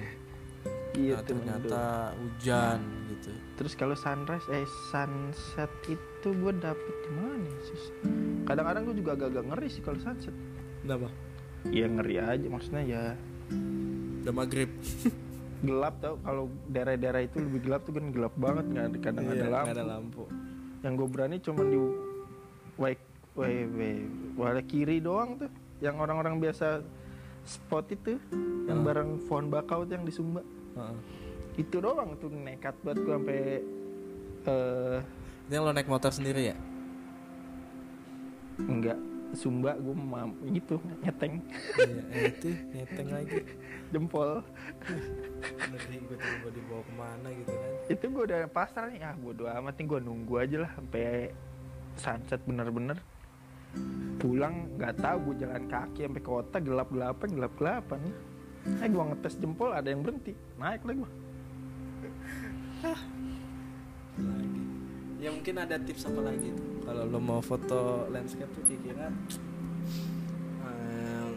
Iya nah, ternyata hujan gitu. Terus kalau sunrise eh sunset itu gue dapet di mana ya, sih kadang-kadang gue juga agak-agak ngeri sih kalau sunset. Kenapa? Ya ngeri aja maksudnya ya. Udah maghrib. *laughs* Gelap tau. Kalau daerah-daerah itu lebih gelap tuh kan gelap banget nggak ada kadang Iya, ada lampu. ada lampu. Yang gue berani cuma di wake way way kiri doang tuh yang orang-orang biasa spot itu yang Ah. bareng pohon bakau tuh yang di Sumba. Heeh. itu doang tuh nekat banget gue sampai eh Ini lo naik motor sendiri ya? Enggak. Sumba gue mam gitu nyeteng. Iya eh, itu nyeteng lagi. Jempol. Gue tiba dibawa ke mana gitu kan. Itu gue udah pasrah nih ah bodo amat nih gue nunggu aja lah sampai sunset bener-bener pulang nggak tahu gue jalan kaki sampai kota gelap gelapan gelap gelapan eh gue ngetes jempol ada yang berhenti. Naik lagi gua. lagi ya mungkin ada tips apa lagi? Tuh kalau lo mau foto landscape tuh kira-kira em,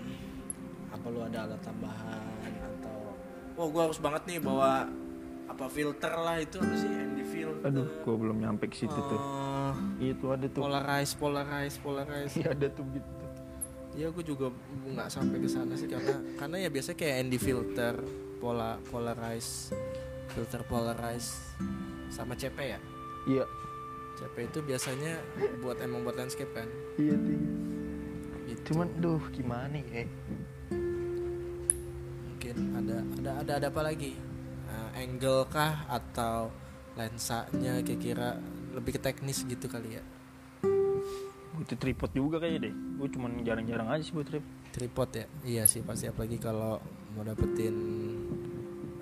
apa lo ada alat tambahan atau oh gua harus banget nih bawa apa filter lah itu apa sih ND filter aduh gue belum nyampe ke situ tuh. Eh, itu ada tuh. Polarize polarize polarize. Iya ada tuh gitu. Ya gue juga nggak sampai ke sana sih karena karena ya biasanya kayak ND filter pola polarize filter polarize sama CP ya? Iya. CP itu biasanya buat emang buat landscape kan? Iya tuh gitu. cuman duh gimana ya? Mungkin ada ada ada ada apa lagi? Eh, angle kah atau lensanya kira-kira lebih ke teknis gitu kali ya. Butuh tripod juga kayaknya deh. Gue cuman jarang-jarang aja sih buat tripod tripod ya? Iya sih pasti. Apalagi kalau mau dapetin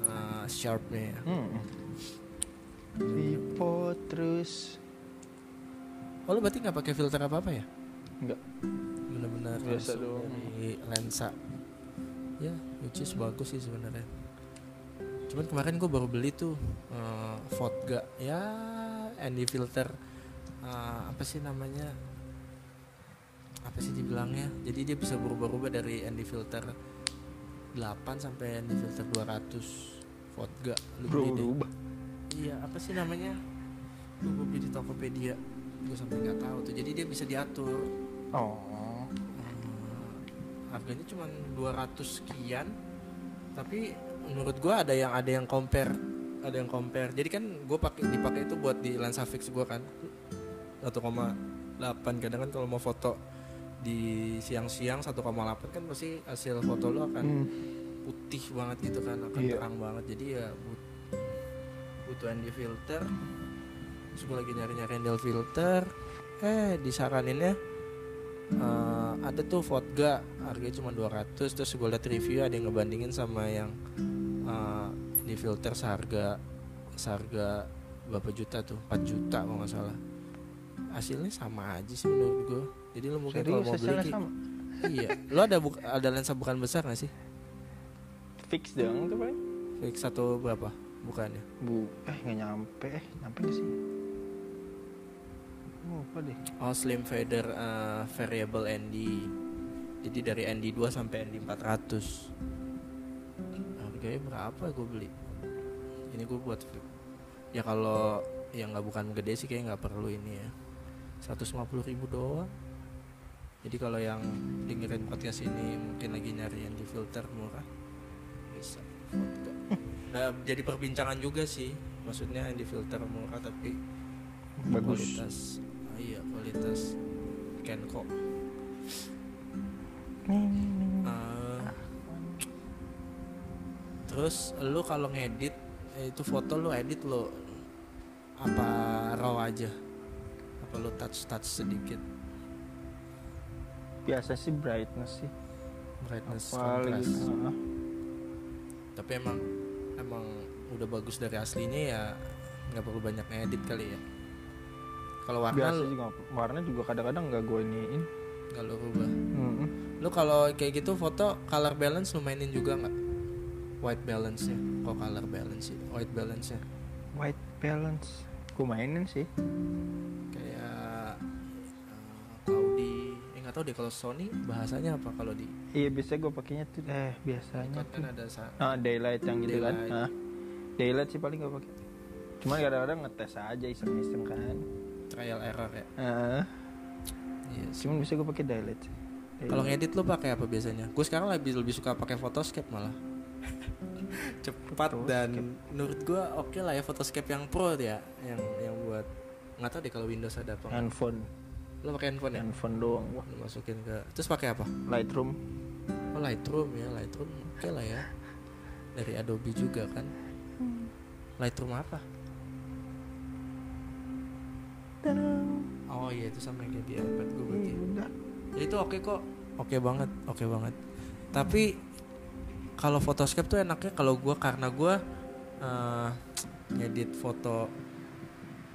eh, sharpnya ya. hmm. tripod terus? Oh lu berarti nggak pakai filter apa apa ya? Enggak benar-benar Biasa dari lensa. Ya which is bagus sih sebenarnya. Cuman kemarin gue baru beli tuh uh, Vodga ya ND filter eh, apa sih namanya apa sih dibilangnya jadi dia bisa berubah-ubah dari ND filter 8 sampai ND filter 200 Vodga lu bro beli deh. berubah Iya, apa sih namanya? Gue beli di Tokopedia. Gue sampai nggak tahu tuh. Jadi dia bisa diatur. oh Hmm, harganya cuma 200 sekian. Tapi menurut gua ada yang ada yang compare, ada yang compare. Jadi kan gue pakai dipakai itu buat di lensa fix gua kan. 1,8 kadang kan kalau mau foto di siang-siang 1,8 kan pasti hasil foto lo akan Hmm. putih banget gitu kan akan Iya. terang banget jadi ya but- butuh ND filter terus gue lagi nyari-nyari ND filter eh disaraninnya eh, ada tuh Vodga harganya cuma 200 terus gue liat review ada yang ngebandingin sama yang eh, ND filter seharga seharga berapa juta tuh? 4 juta kalau nggak salah. Hasilnya sama aja sih menurut gue jadi lo mungkin kalau mau beli sama. iya. Lo ada buk- ada lensa bukan besar gak sih? Fix dong tuh paling. Fix satu berapa? Bukannya? Bu, eh nggak nyampe, eh nyampe nggak sih? Oh, deh? Oh slim fader uh, variable ND Jadi dari ND 2 sampai ND 400 Harganya berapa gue beli Ini gue buat Ya kalau yang nggak bukan gede sih kayak nggak perlu ini ya. 150 ribu doang. Jadi kalau yang dengerin podcast ini mungkin lagi nyari yang di filter murah Bisa. Nah, jadi perbincangan juga sih. Maksudnya yang di filter murah tapi Bagus. kualitas ah, iya kualitas Kenko. Eh, terus lu kalau ngedit eh, itu foto lu edit lu apa raw aja apa lu touch touch sedikit Biasa sih brightness sih. brightness Apa contrast gitu. Heeh. tapi emang emang udah bagus dari aslinya ya nggak perlu banyak ngedit kali ya kalau warna Biasa lu juga warna juga kadang-kadang nggak gue iniin. nggak lu rubah Mm-mm. Lu kalau kayak gitu foto color balance lu mainin juga nggak? White balance nya, kok color balance sih? White balance nya White balance. Gue mainin sih. kayak uh, Cloudy, eh nggak tahu deh kalau Sony bahasanya apa kalau di Iya biasa gue pakainya tuh eh biasanya tuh. kan ada sa- Ah, daylight yang gitu kan. Daylight. Ah. Daylight sih paling gue pakai. Cuman kadang-kadang ngetes aja iseng-iseng kan. trial error ya. Ah, Iya sih. cuman bisa gue pakai daylight sih. Kalau ngedit lu pakai apa biasanya? Gue sekarang lebih lebih suka pakai Photoscape malah. *laughs* Cepat dan menurut gue oke lah ya Photoscape yang pro ya, yang yang buat nggak tahu deh kalau Windows ada apa. handphone, Lu pakai handphone ya? handphone doang. Wah, masukin ke terus pakai apa? Lightroom. Oh Lightroom ya Lightroom oke lah ya dari Adobe juga kan Lightroom apa oh iya itu sama kayak di iPad gue berarti ya itu oke kok oke banget oke banget tapi kalau Photoshop tuh enaknya kalau gue karena gue eh, ngedit foto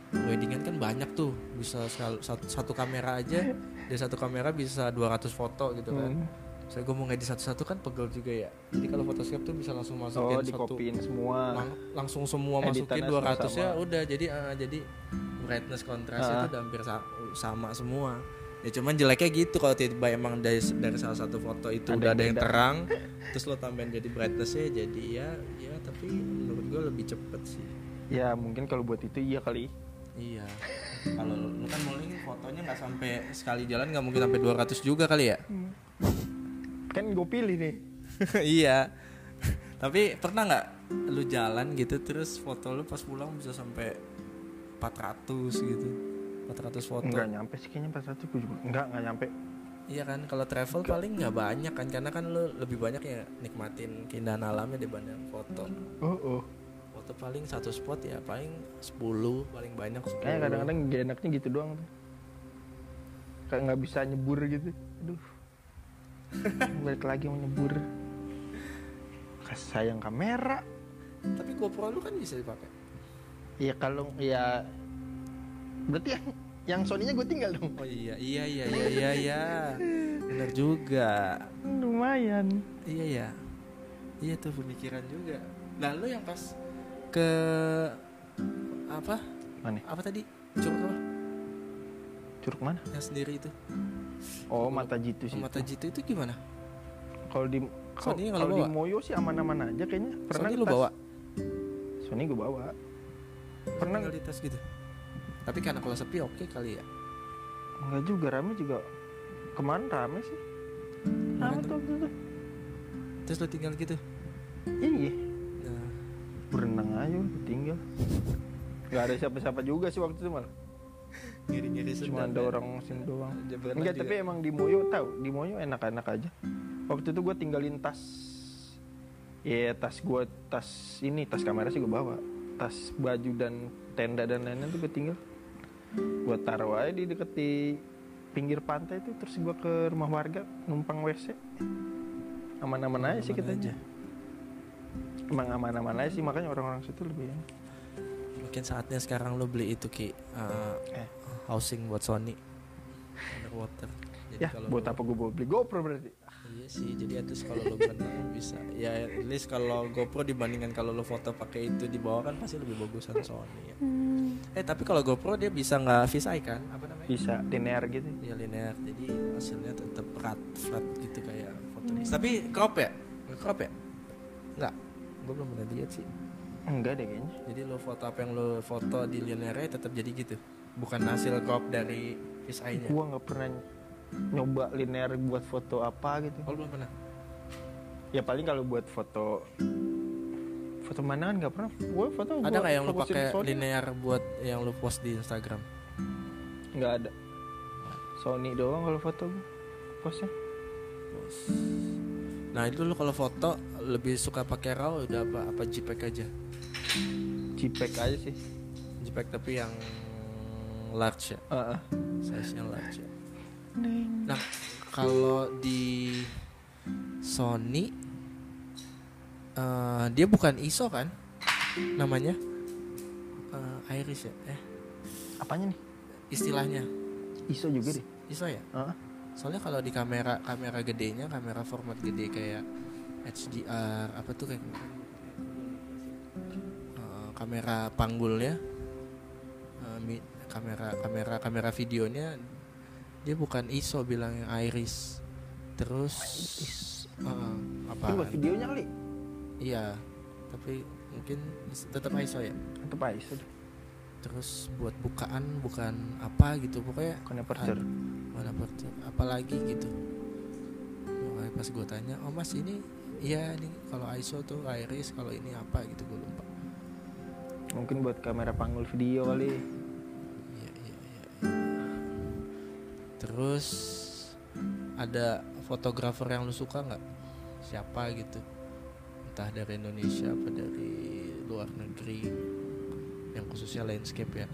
weddingan kan banyak tuh bisa satu, satu kamera aja dari satu kamera bisa 200 foto gitu kan Hmm. saya gue mau ngedit satu-satu kan pegel juga ya jadi kalau Photoshop tuh bisa langsung masukin Oh, satu semua. lang- langsung semua masukin Editannya 200 ya sama. udah jadi eh, jadi brightness kontrasnya tuh udah hampir sa- sama semua ya cuman jeleknya gitu kalau tiba-tiba emang dari dari salah satu foto itu Ada udah yang ada yang beda. terang terus lo tambahin jadi brightnessnya jadi ya ya tapi menurut gue lebih cepet sih Ya mungkin kalau buat itu iya kali. iya kalau lo lo kan mulai fotonya nggak sampai sekali jalan nggak mungkin sampai 200 juga kali ya Kan gue pilih nih. *laughs* iya tapi pernah nggak lu jalan gitu terus foto lu pas pulang bisa sampai 400 gitu 400 foto Enggak nyampe sih kayaknya pas satu gue juga enggak enggak nyampe. iya kan kalau travel paling nggak banyak kan karena kan lu lebih banyak ya nikmatin keindahan alamnya dibanding foto Oh oh. foto paling satu spot ya paling 10 paling banyak 10 Kayak kadang-kadang gak enaknya gitu doang tuh. Kayak nggak bisa nyebur gitu. Aduh. *laughs* Balik lagi mau nyebur. Kas sayang kamera. tapi GoPro lu kan bisa dipakai Iya kalau ya berarti yang yang Sony-nya gue tinggal dong. oh iya iya iya iya iya iya benar juga Lumayan. Iya ya. Iya tuh pemikiran juga. Nah, lu yang pas ke apa? Mana? Apa tadi? Curug apa? Curug mana? Yang sendiri itu. Oh, mata jitu sih. Mata jitu itu gimana? Kalau di kalau Sony kalau di? Moyo sih aman-aman aja kayaknya. Pernah Sony lu tas- bawa? Sony gue bawa. Pernah tinggal di tas gitu. Tapi karena kalau sepi oke kali ya. Enggak juga rame juga. Ke mana rame sih? Rame Kemarin tuh waktu itu. Terus lu tinggal gitu. Iya. Nah, Berenang aja tinggal. Gak ada siapa-siapa juga sih waktu itu malah. ngiri-ngiri cuma ada ya. orang sini doang Jemberan enggak juga. tapi emang di Moyo tahu di Moyo enak-enak aja waktu itu gue tinggalin tas ya tas gue tas ini tas kamera sih gue bawa tas baju dan tenda dan lain-lain tuh gue tinggal gue taruh aja di deket di pinggir pantai itu terus gue ke rumah warga numpang WC aman-aman aja sih Aman kita aja. aja emang aman-aman aja sih makanya orang-orang situ lebih enak. mungkin saatnya sekarang lo beli itu ki uh, Eh. housing buat Sony underwater jadi ya kalau buat lo- apa gue beli GoPro berarti iya sih jadi at least kalau lo berenang bisa. Ya at least kalau GoPro dibandingkan kalau lo foto pakai itu di bawah kan pasti lebih bagusan Sony ya. Eh tapi kalau GoPro dia bisa nggak fisheye kan? Apa namanya? Bisa linear gitu. Ya linear. Jadi hasilnya tetap flat flat gitu kayak foto tapi crop ya? Nggak crop ya? Nggak? Gue belum pernah lihat sih. Enggak deh kayaknya. Jadi lo foto apa yang lo foto di linearnya tetap jadi gitu? Bukan hasil crop dari fisheye nya gue nggak pernah nyoba linear buat foto apa gitu. Oh belum pernah? Ya paling kalau buat foto foto mana kan nggak pernah. Gue foto ada gua nggak yang fokusin pakai linear buat yang lo post di Instagram? Nggak ada. Sony doang kalau foto gue postnya. Nah itu lo kalau foto lebih suka pakai RAW udah apa apa JPEG aja? JPEG aja sih. JPEG tapi yang large ya? Heeh. size nya large ya nah kalau di Sony eh, dia bukan ISO kan? Namanya? Eh, Iris ya? Eh. Apanya nih? Istilahnya. ISO juga deh. ISO ya? Heeh. soalnya kalau di kamera kamera gedenya kamera format gede kayak HDR apa tuh kayak eh, kamera panggulnya eh, mi- kamera kamera kamera videonya dia bukan ISO bilang yang iris. Terus eh, apa? Buat videonya kali? Iya tapi mungkin tetap ISO ya? Atau apa ISO. Terus buat bukaan bukan apa gitu pokoknya bukan aperture. mana aperture apalagi gitu. Makanya pas gue tanya oh mas ini iya ini kalau ISO tuh iris kalau ini apa? Gitu gue lupa. Mungkin buat kamera panggul video kali. Iya iya iya terus ada fotografer yang lu suka nggak? Siapa gitu? Entah dari Indonesia apa dari luar negeri yang khususnya landscape ya.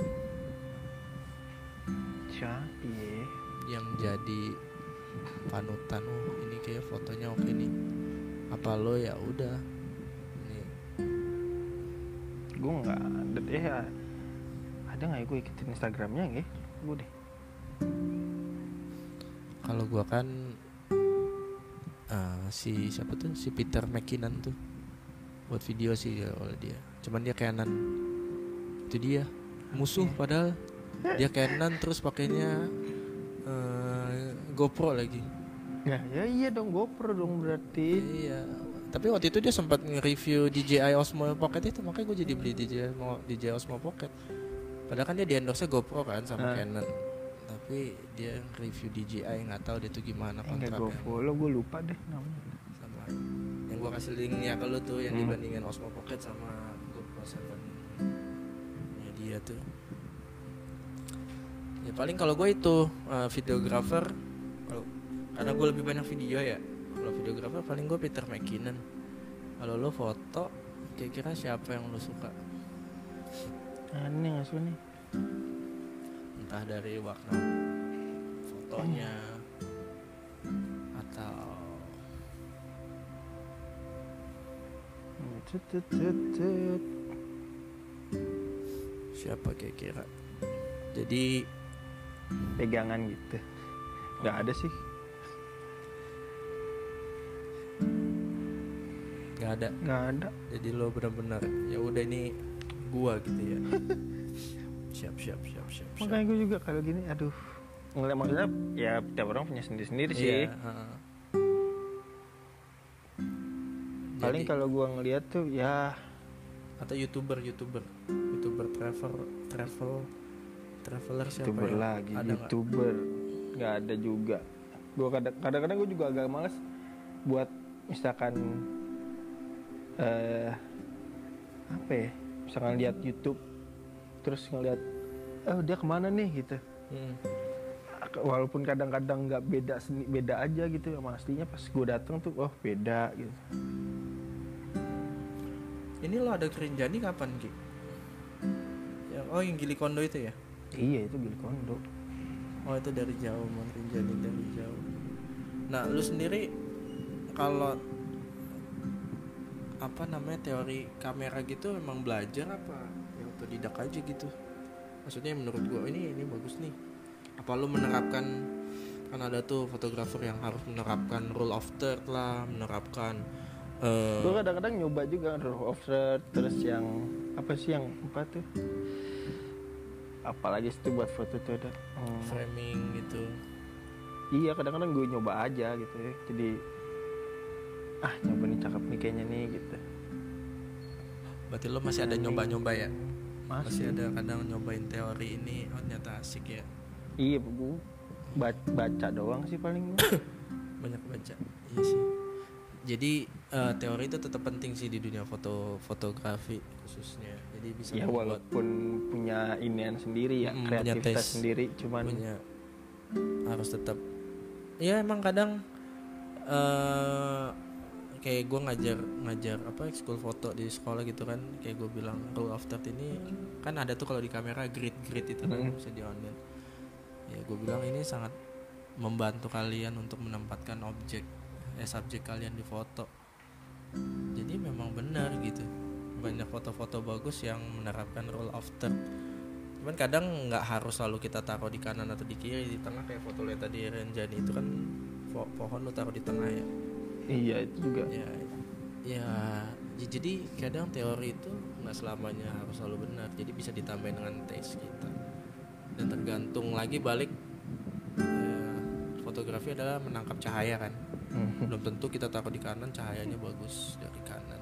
Siapa ya? Yang jadi panutan oh ini kayak fotonya oke nih. Apa lo? Ya udah. Ini gue nggak ada eh ada nggak ya gue ikutin Instagramnya nggak gue deh kalau gua kan eh, si siapa tuh? Si Peter McKinnon tuh buat video sih ya oleh dia. Cuman dia Canon. Itu dia. Musuh padahal. Dia Canon terus pakainya eh, GoPro lagi. Ya ya iya dong GoPro dong berarti. Iya. Tapi waktu itu dia sempat nge-review DJI Osmo Pocket itu makanya gue jadi beli DJI Osmo, DJI Osmo Pocket. Padahal kan dia di endorse GoPro kan sama Ah. Canon tapi dia review DJI nggak tahu dia tuh gimana enggak gue kontraknya. follow gue lupa deh namanya. Sama. Yang gua kasih linknya ke lu tuh yang Hmm. dibandingin Osmo Pocket sama GoPro 7 ya dia tuh. Ya paling kalau gue itu uh, videographer kalau karena gue lebih banyak video ya. Kalau videographer paling gue Peter McKinnon kalau lo foto kira-kira siapa yang lo suka? Aneh nggak nih entah dari warna fotonya atau siapa kira-kira. Jadi pegangan gitu. Nggak ada sih. Nggak ada. Nggak ada. Jadi lo benar-benar ya udah ini gua gitu ya. *laughs* Siap siap siap siap siap makanya gue juga kalau gini aduh. Ngeliat maksudnya ya tiap orang punya sendiri sendiri sih. Iya, heeh. paling kalau gue ngeliat tuh ya. Atau youtuber youtuber. Youtuber travel travel traveler siapa youtuber ya? lagi ada youtuber. Nggak ada juga. Gue kadang kadang gue juga agak males buat misalkan eh apa ya? Misalkan lihat YouTube terus ngeliat oh dia ke mana nih gitu Hmm. walaupun kadang-kadang nggak beda seni beda aja gitu sama aslinya pas gue datang tuh oh beda gitu Ini lo ada Kerinjani kapan Ki? Yang, oh yang Gili Kondo itu ya? iya itu gili kondo Oh itu dari jauh Mon Rinjani dari jauh. Nah lu sendiri kalau apa namanya teori kamera gitu memang belajar apa ya otodidak aja gitu? Maksudnya menurut gua ini ini bagus nih. Apa lu menerapkan kan ada tuh fotografer yang harus menerapkan rule of third lah, menerapkan eh, gue kadang-kadang nyoba juga rule of third terus yang apa sih yang apa tuh apalagi itu buat foto tuh ada hmm, framing gitu. iya kadang-kadang gue nyoba aja gitu ya jadi ah nyoba nih cakep nih kayaknya nih gitu Berarti lo masih ada nyoba-nyoba ya? Masih masih ada kadang nyobain teori ini, oh ternyata asik ya. iya gue baca, baca doang sih paling. *coughs* Banyak baca iya sih. Jadi eh, teori itu tetap penting sih di dunia foto fotografi khususnya. Jadi bisa ya membuat walaupun punya inian sendiri ya Mm, punya kreativitas sendiri cuman punya harus tetap. Ya emang kadang eh kayak gue ngajar ngajar apa ekskul foto di sekolah gitu kan. Kayak gue bilang rule of third ini kan ada tuh kalau di kamera grid grid itu kan Mm. bisa di online ya gue bilang ini sangat membantu kalian untuk menempatkan objek eh subjek kalian di foto. Jadi memang benar gitu. Banyak foto-foto bagus yang menerapkan rule of third. Cuman kadang nggak harus selalu kita taruh di kanan atau di kiri di tengah kayak foto lihat tadi Renjani itu kan po- pohon lu taruh di tengah ya iya itu juga. Ya ya jadi kadang teori itu nggak selamanya harus selalu benar jadi bisa ditambahin dengan taste kita dan tergantung lagi balik eh, fotografi adalah menangkap cahaya kan. Mhm. belum tentu kita taruh di kanan cahayanya bagus dari kanan.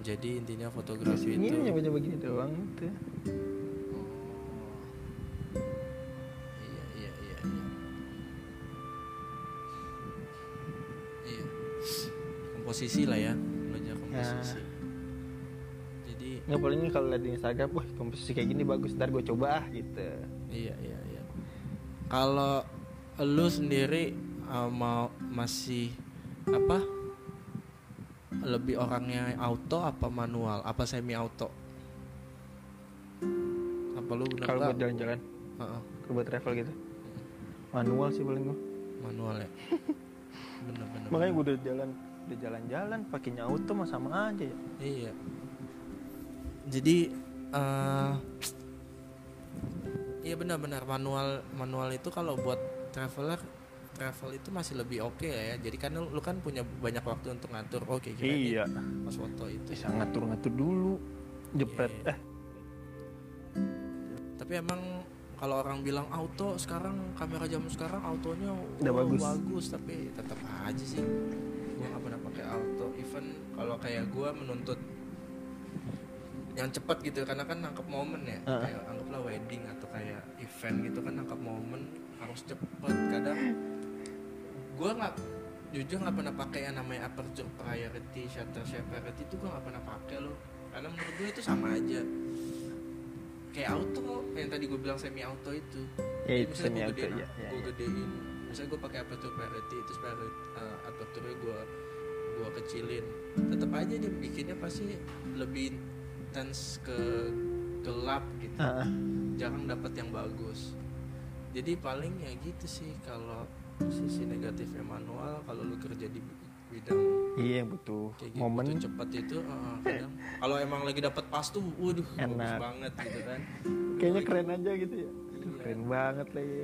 Jadi intinya fotografi ini itu nyoba-nyoba gini doang gitu Komposisi lah ya, belajar komposisi. Jadi nggak paling kalau lihat di Instagram wah komposisi kayak gini bagus ntar gue coba ah gitu iya iya iya. Kalau lu sendiri uh, mau masih apa? Lebih orangnya auto apa manual? Apa semi auto? Apa lu bener kalau buat jalan-jalan Heeh, kalau buat travel gitu manual sih paling gue manual ya. *laughs* bener bener. makanya gue udah jalan udah jalan-jalan pakainya auto mah sama aja ya Iya. Jadi eh iya benar-benar manual manual itu kalau buat traveler travel itu masih lebih oke ya. Jadi kan lu, lu kan punya banyak waktu untuk ngatur. Oke, kira iya pas foto itu. bisa ngatur-ngatur dulu jepret Iya. eh Tapi emang kalau orang bilang auto sekarang kamera zaman sekarang autonya Udah oh, bagus. tapi tetap aja sih gua nggak pernah pakai auto even kalau kayak gua menuntut yang cepat gitu karena kan nangkep momen ya Heeh. kayak anggaplah wedding atau kayak event gitu kan nangkep momen harus cepet kadang gua nggak jujur nggak pernah pakai yang namanya aperture priority shutter share priority itu gua nggak pernah pakai loh karena menurut gue itu sama aja kayak auto yang tadi gue bilang semi auto itu ya itu misalnya semi gue auto gedein, ya, ya, gue ya. gedein misalnya gue pakai aperture priority itu priority uh, aperture gue gue kecilin tetap aja dia bikinnya pasti lebih intens ke gelap gitu ah. jarang dapat yang bagus jadi paling ya gitu sih kalau sisi negatifnya manual kalau lu kerja di bidang iya yang butuh kayak gitu momen butuh cepet itu uh, kadang kalau emang lagi dapat pas tuh waduh bagus Enak. banget gitu kan kayaknya keren aja gitu ya Aduh, Iya. keren banget lagi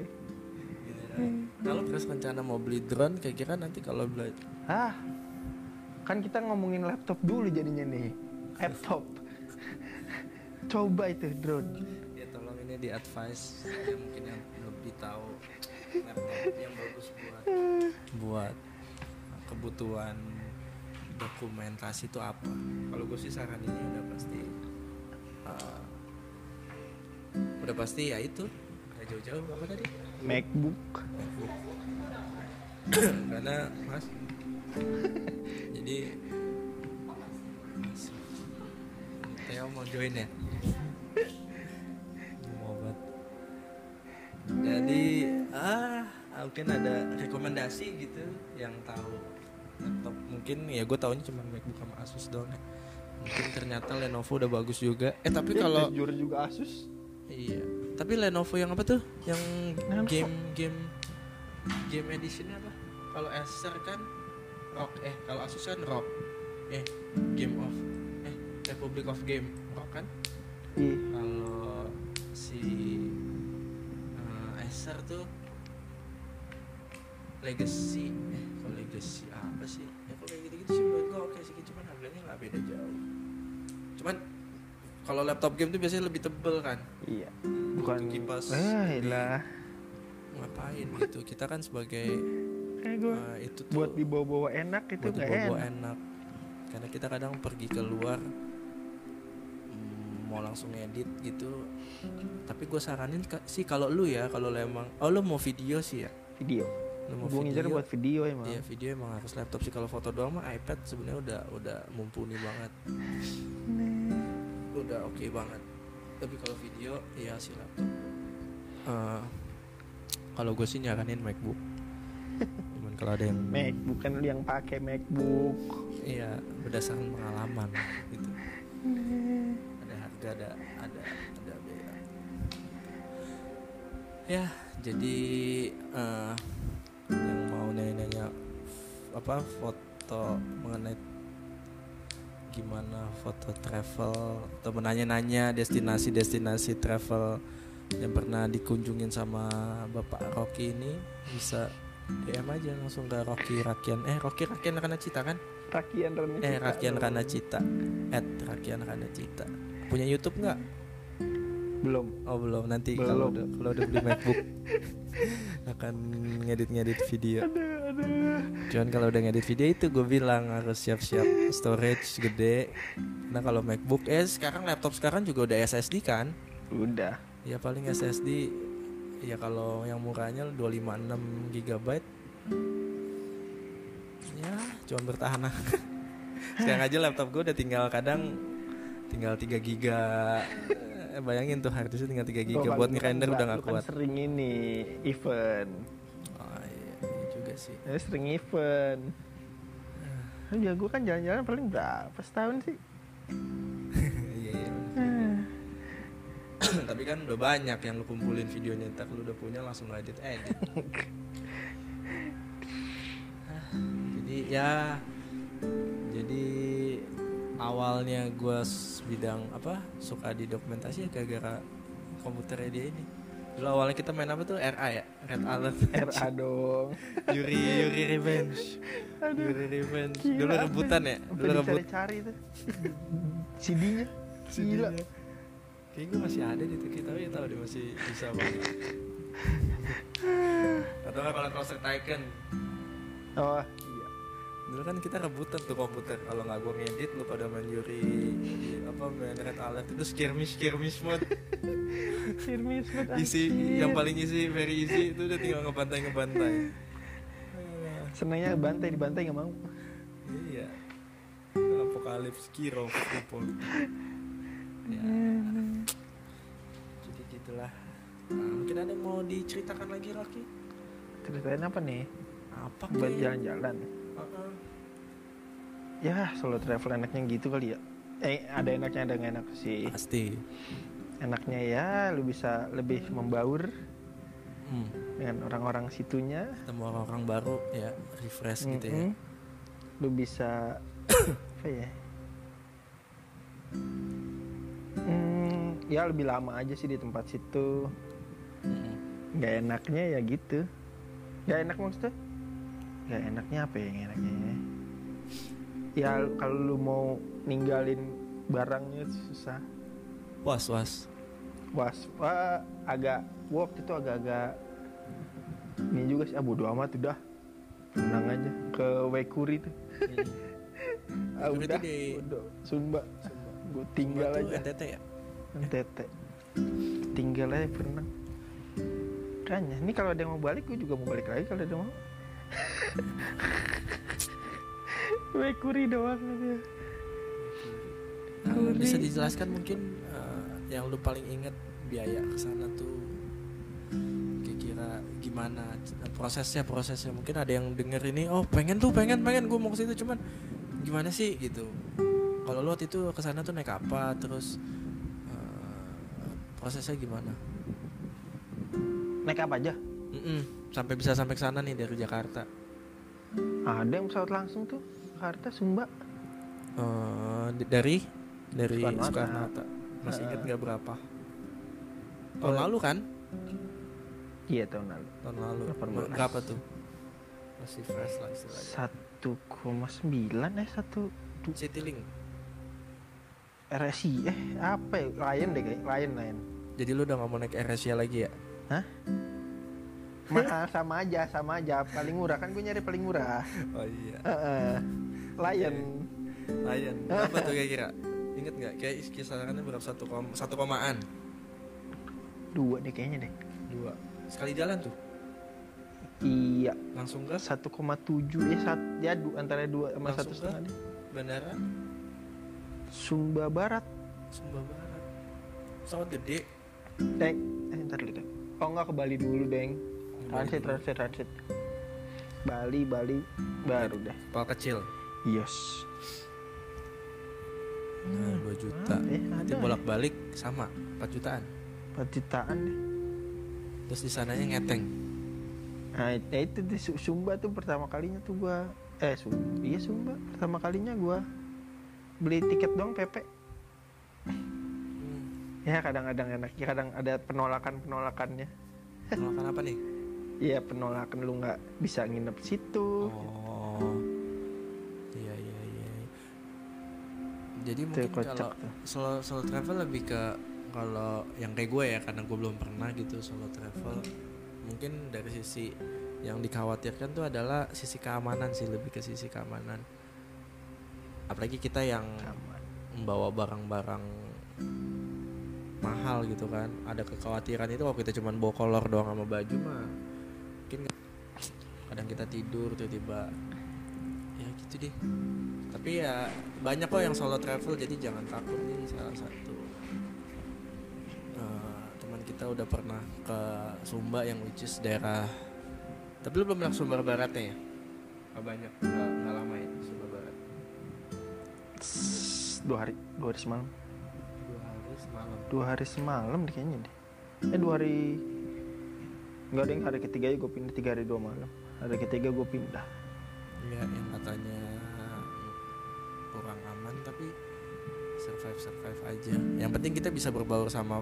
gitu kan. kalau terus rencana mau beli drone kayak kira nanti kalau beli ah kan kita ngomongin laptop dulu jadinya nih. Laptop. Coba itu drone. Ya tolong ini di advice ya mungkin yang lebih tahu laptop yang bagus buat buat kebutuhan dokumentasi itu apa. Kalau gue sih saraninnya udah pasti uh, udah pasti ya itu. Nggak jauh-jauh apa tadi? MacBook. MacBook. *clears throat* Karena mas jadi Theo mau join ya? Mau buat mungkin ada rekomendasi gitu yang tahu laptop. Mungkin ya gue tahunya cuma MacBook sama Asus doang ya. mungkin ternyata Lenovo udah bagus juga. Eh tapi kalau jujur juga Asus. Iya. Tapi Lenovo yang apa tuh? Yang Lenovo. game game game editionnya apa? Kalau Acer kan rock eh kalau Asus kan rock. Eh game of eh Republic of Game. Rock kan? Iya. kalau si eh, Acer tuh legacy eh kalau legacy apa sih? Ya kalau kayak gitu-gitu sih menurut gua oke sih. Cuman harganya nggak beda jauh. Cuman kalau laptop game tuh biasanya lebih tebel kan? Iya. Bukan Untuk kipas lah. ngapain gitu? Kita kan sebagai Kayak gue eh, itu tuh buat dibawa-bawa enak itu buat nggak dibawa enak. enak. Karena kita kadang pergi keluar mm, mau langsung edit gitu. Tapi gue saranin sih kalau lu ya kalau lu emang oh lu mau video sih ya? Video. lu mau ngincer video. buat video emang. iya video emang harus laptop sih. Kalau foto doang mah iPad sebenarnya udah udah mumpuni banget. Udah oke banget. Tapi kalau video ya si laptop. Eh, kalau gue sih nyaranin MacBook *laughs* kalau ada yang Mac, bukan lu yang pakai MacBook. Iya, berdasarkan pengalaman gitu. Ada harga, ada ada ada beda. Ya, jadi eh, yang mau nanya-nanya apa foto mengenai gimana foto travel atau menanya-nanya destinasi-destinasi travel yang pernah dikunjungin sama Bapak Rocky ini bisa DM aja langsung ke Rocky Rakian eh Rocky Rakian karena Cita kan Rakian Rana Eh Cita Rakian dong. Rana Cita At Rakian Rana Cita Punya Youtube nggak? Belum. Oh belum Nanti kalau udah, kalau udah beli MacBook *laughs* Akan ngedit-ngedit video Aduh, aduh. Cuman kalau udah ngedit video itu gue bilang harus siap-siap storage gede Nah kalau MacBook eh sekarang laptop sekarang juga udah SSD kan Udah. Ya paling SSD Ya kalau yang murahnya 256 GB Ya cuman bertahan lah *laughs* Sekarang aja laptop gue udah tinggal kadang Tinggal 3 giga Eh, Bayangin tuh harddisknya tinggal 3 giga Oh, Buat kan ngerender udah nggak- gak kan kuat sering ini event. Oh iya, iya juga sih Ya, sering event. Ya gue kan jalan-jalan paling berapa setahun sih? *laughs* *coughs* Tapi kan udah banyak yang lu kumpulin videonya Ntar lu udah punya langsung lu edit edit. *laughs* Jadi ya Jadi awalnya gue bidang apa suka di dokumentasi ya gara-gara komputernya dia ini. Dulu awalnya kita main apa tuh? RA ya? Red Alert. *laughs* RA dong. Yuri Yuri Revenge. Yuri Revenge. dulu rebutan ya? Dulu rebut dicari-cari tuh. *laughs* CD-nya. Gila. Kayaknya gue masih ada di Tuki tapi ya tahu dia masih bisa banget. Atau nggak kalau Closer Tycoon Oh, iya. Dulu kan kita rebutan tuh komputer Kalau nggak gue ngedit lu pada main Yuri Apa main Red Alert itu skirmish skirmish mode Firmis banget, *laughs* Isi anjir. yang paling easy very easy itu udah tinggal ngebantai ngebantai Senangnya bantai dibantai nggak mau. Iya Apokalips Kiro Kupol *laughs* Ya Jadi gitulah Nah, mungkin ada yang mau diceritakan lagi Rocky Ceritain apa nih? apa Buat jalan-jalan. Heeh. Ya, solo travel enaknya gitu kali ya. Eh, ada enaknya ada nggak enak sih. pasti Enaknya ya, lu bisa lebih membaur hmm. dengan orang-orang situnya. ketemu orang-orang baru ya refresh gitu ya. Lu bisa *coughs* apa ya? Hmm, ya lebih lama aja sih di tempat situ. Mm-mm. Gak enaknya ya gitu. Gak enak maksudnya? Gak enaknya apa ya yang enaknya ya? Ya kalau lu mau ninggalin barangnya susah. was was Was, wah, agak gua waktu itu agak-agak ini juga sih, ah bodo amat udah tenang aja ke Wekuri tuh. *laughs* ah, Wekuri udah, di-. Sumba, gue tinggal tuh aja. NTT ya? NTT tinggal aja pernah. Kayaknya, ini kalau ada yang mau balik, gue juga mau balik lagi kalau ada yang mau. *laughs* Wekuri doang aja. Nah, Kuri. bisa dijelaskan mungkin eh, yang lu paling inget biaya ke sana tuh? Kira-kira gimana? Prosesnya prosesnya. Mungkin ada yang denger ini oh pengen tuh pengen pengen. Gue mau ke situ cuman gimana sih gitu kalau lu waktu itu ke sana tuh naik apa? Terus eh, prosesnya gimana? Naik apa aja? Mm-mm, sampai bisa sampai ke sana nih dari Jakarta. Ada yang pesawat langsung tuh Jakarta Sumba. Di- dari? Dari Soekarno Hatta. Masih inget Eh. nggak berapa? Tahun Oh. lalu kan? Iya tahun lalu. Tahun lalu. 18. berapa tuh? Masih fresh lah istilahnya. Satu koma sembilan eh satu Citylink RSI eh apa ya? Lion deh kayak Lion Lion jadi lu udah nggak mau naik AirAsia lagi ya? Mahal *laughs* sama aja sama aja. Paling murah kan gue nyari paling murah. Oh iya. Lion Lion berapa tuh kira-kira? Inget nggak? Kayak kisarannya berapa? Satu kom satu komaan? Dua deh kayaknya deh. Dua. Sekali jalan tuh? Iya. Langsung ke? 1,7 ya sat ya du, antara dua sama satu setengah deh. bandara Sumba Barat. Sumba Barat. Pesawat gede. Deng. Eh ntar dulu deng. Oh enggak ke Bali dulu deng. Transit transit transit. Bali Bali. Baru deh. Kapal kecil. Yes. Nah 2 juta. Eh nanti ada. Bolak balik sama. 4 jutaan. 4 jutaan deh. Terus di sananya ngeteng. Nah it- ya itu di Su- Sumba tuh pertama kalinya tuh gua. Eh Sumba iya Sumba. Pertama kalinya gua beli tiket doang PP ya kadang-kadang enak. Ya kadang ada penolakan penolakannya penolakan apa nih? Iya penolakan lu nggak bisa nginep situ. oh. Iya iya iya. Jadi Itu mungkin kalau tuh. solo solo travel lebih ke kalau yang kayak gue ya karena gue belum pernah gitu solo travel. Mungkin dari sisi yang dikhawatirkan tuh adalah sisi keamanan sih lebih ke sisi keamanan apalagi kita yang membawa barang-barang mahal gitu kan. Ada kekhawatiran itu kalau kita cuma bawa kolor doang sama baju mah mungkin kadang kita tidur tiba-tiba ya gitu deh. Tapi ya banyak kok yang solo travel jadi jangan takut nih salah satu eh, teman kita udah pernah ke Sumba yang which is daerah tapi lu belum pernah Sumba Baratnya ya? Nggak banyak. Nggak, Dua hari, dua hari semalam. dua hari semalam Dua hari semalam deh kayaknya deh. Eh dua hari. Enggak ada yang hari ketiga gue pindah tiga hari dua malam. Hari ketiga gue pindah. ya yang katanya kurang aman tapi survive survive aja yang penting kita bisa berbaur sama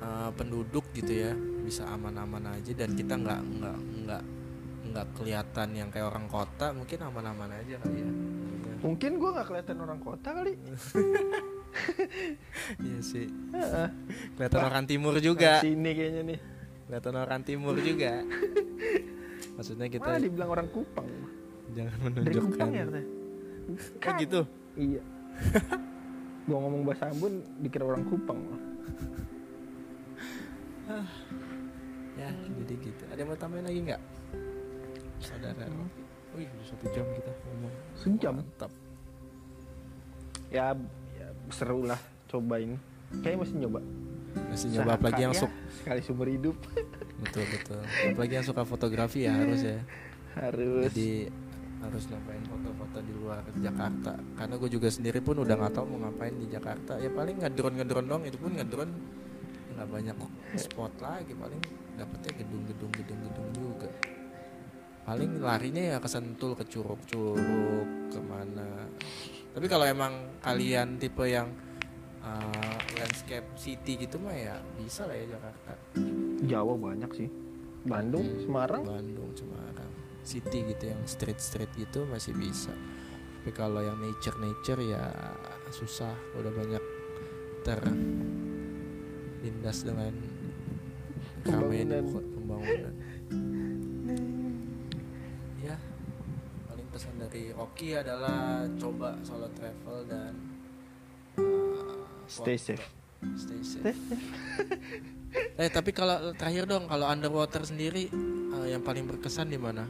uh, penduduk gitu ya bisa aman-aman aja dan kita nggak nggak nggak nggak kelihatan yang kayak orang kota mungkin aman-aman aja kali ya Mungkin gue nggak kelihatan orang kota kali. *laughs* iya sih kelihatan orang timur juga Sini kayaknya nih. kelihatan orang timur juga maksudnya kita Malah dibilang orang Kupang. jangan Dari menunjukkan Kupang ya katanya. oh gitu Iya. gua ngomong bahasa Ambon dikira orang Kupang. ya jadi gitu ada yang mau tambahin lagi nggak saudara wih udah satu jam kita ngomong. Sejam. mantap. Ya, ya seru lah cobain. Kayaknya masih nyoba. masih nyoba apalagi yang ya, suka sekali seumur hidup. *laughs* Betul betul. Apalagi yang suka fotografi ya harus ya. Harus. Jadi harus nyobain foto-foto di luar Jakarta. Karena gue juga sendiri pun udah nggak tahu mau ngapain di Jakarta. Ya paling ngedrone dong itu pun ngedrone ya nggak banyak spot lagi. Paling dapetnya gedung-gedung gedung-gedung juga paling larinya ya ke Sentul ke Curug-Curug ke mana tapi kalau emang kalian tipe yang uh, landscape city gitu mah ya bisa lah ya Jakarta. Jawa banyak sih. Bandung Semarang? Bandung Semarang. City gitu yang street street gitu masih bisa. Tapi kalau yang nature nature ya susah. Udah banyak terlindas dengan keramaian Pembangunan. Pesan dari Rocky adalah coba solo travel dan uh, Stay safe. stay safe. Eh tapi kalau terakhir dong kalau underwater sendiri eh, yang paling berkesan di mana?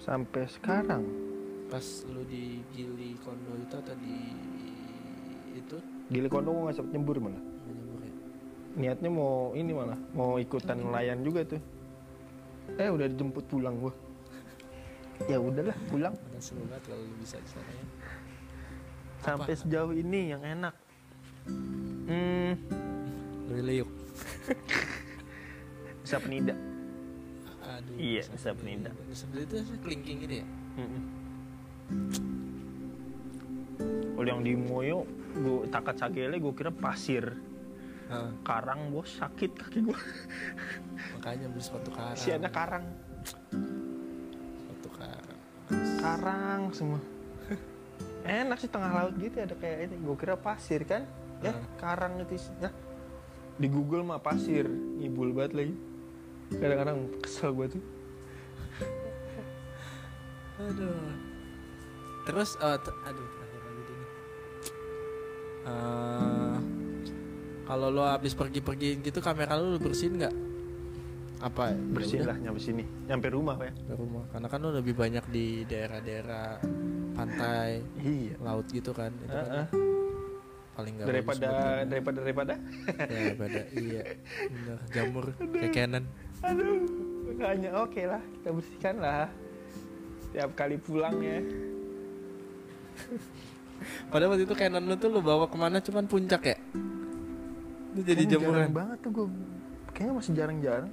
Sampai sekarang. Pas lu di Gili Kondo itu atau di itu? Gili Kondo gue nggak nyembur malah. Nggak nyebur ya? niatnya mau ini malah mau ikutan nelayan juga tuh. Eh udah dijemput pulang gua ya udahlah pulang Ada seru banget kalau lu bisa di sana ya. sampai sejauh ini yang enak hmm yuk. bisa *laughs* penida Aduh. Iya, Nusa Penida. Penida itu kelingking gitu ya? Mm-mm. kalau yang di Moyo gua takat sagele gua kira pasir Heeh. karang bos sakit kaki gua Makanya beli sepatu karang. si ada karang karang. semua enak sih tengah laut gitu ada kayak ini gue kira pasir kan ya Hmm. karang itu isinya di Google mah pasir ngibul banget lagi kadang-kadang kesel gue tuh Aduh. Terus t- aduh terakhir lagi. Eh, kalau lo habis pergi-pergi gitu kamera lo, lo bersihin nggak? Apa? ya bersihin udah, lah nyampe sini. Nyampe rumah ya? Rumah. Karena kan lo lebih banyak di daerah-daerah pantai, iya. laut gitu kan. Itu kan Heeh. paling nggak daripada lo. daripada daripada? Ya daripada iya. Bener jamur *laughs* kayak Canon. Aduh makanya oke lah kita bersihkan lah. Tiap kali pulang ya. *laughs* Padahal waktu itu Canon lu tuh lu bawa ke mana? Cuman puncak ya? Itu jadi jamuran. banget tuh gue kayaknya masih jarang-jarang.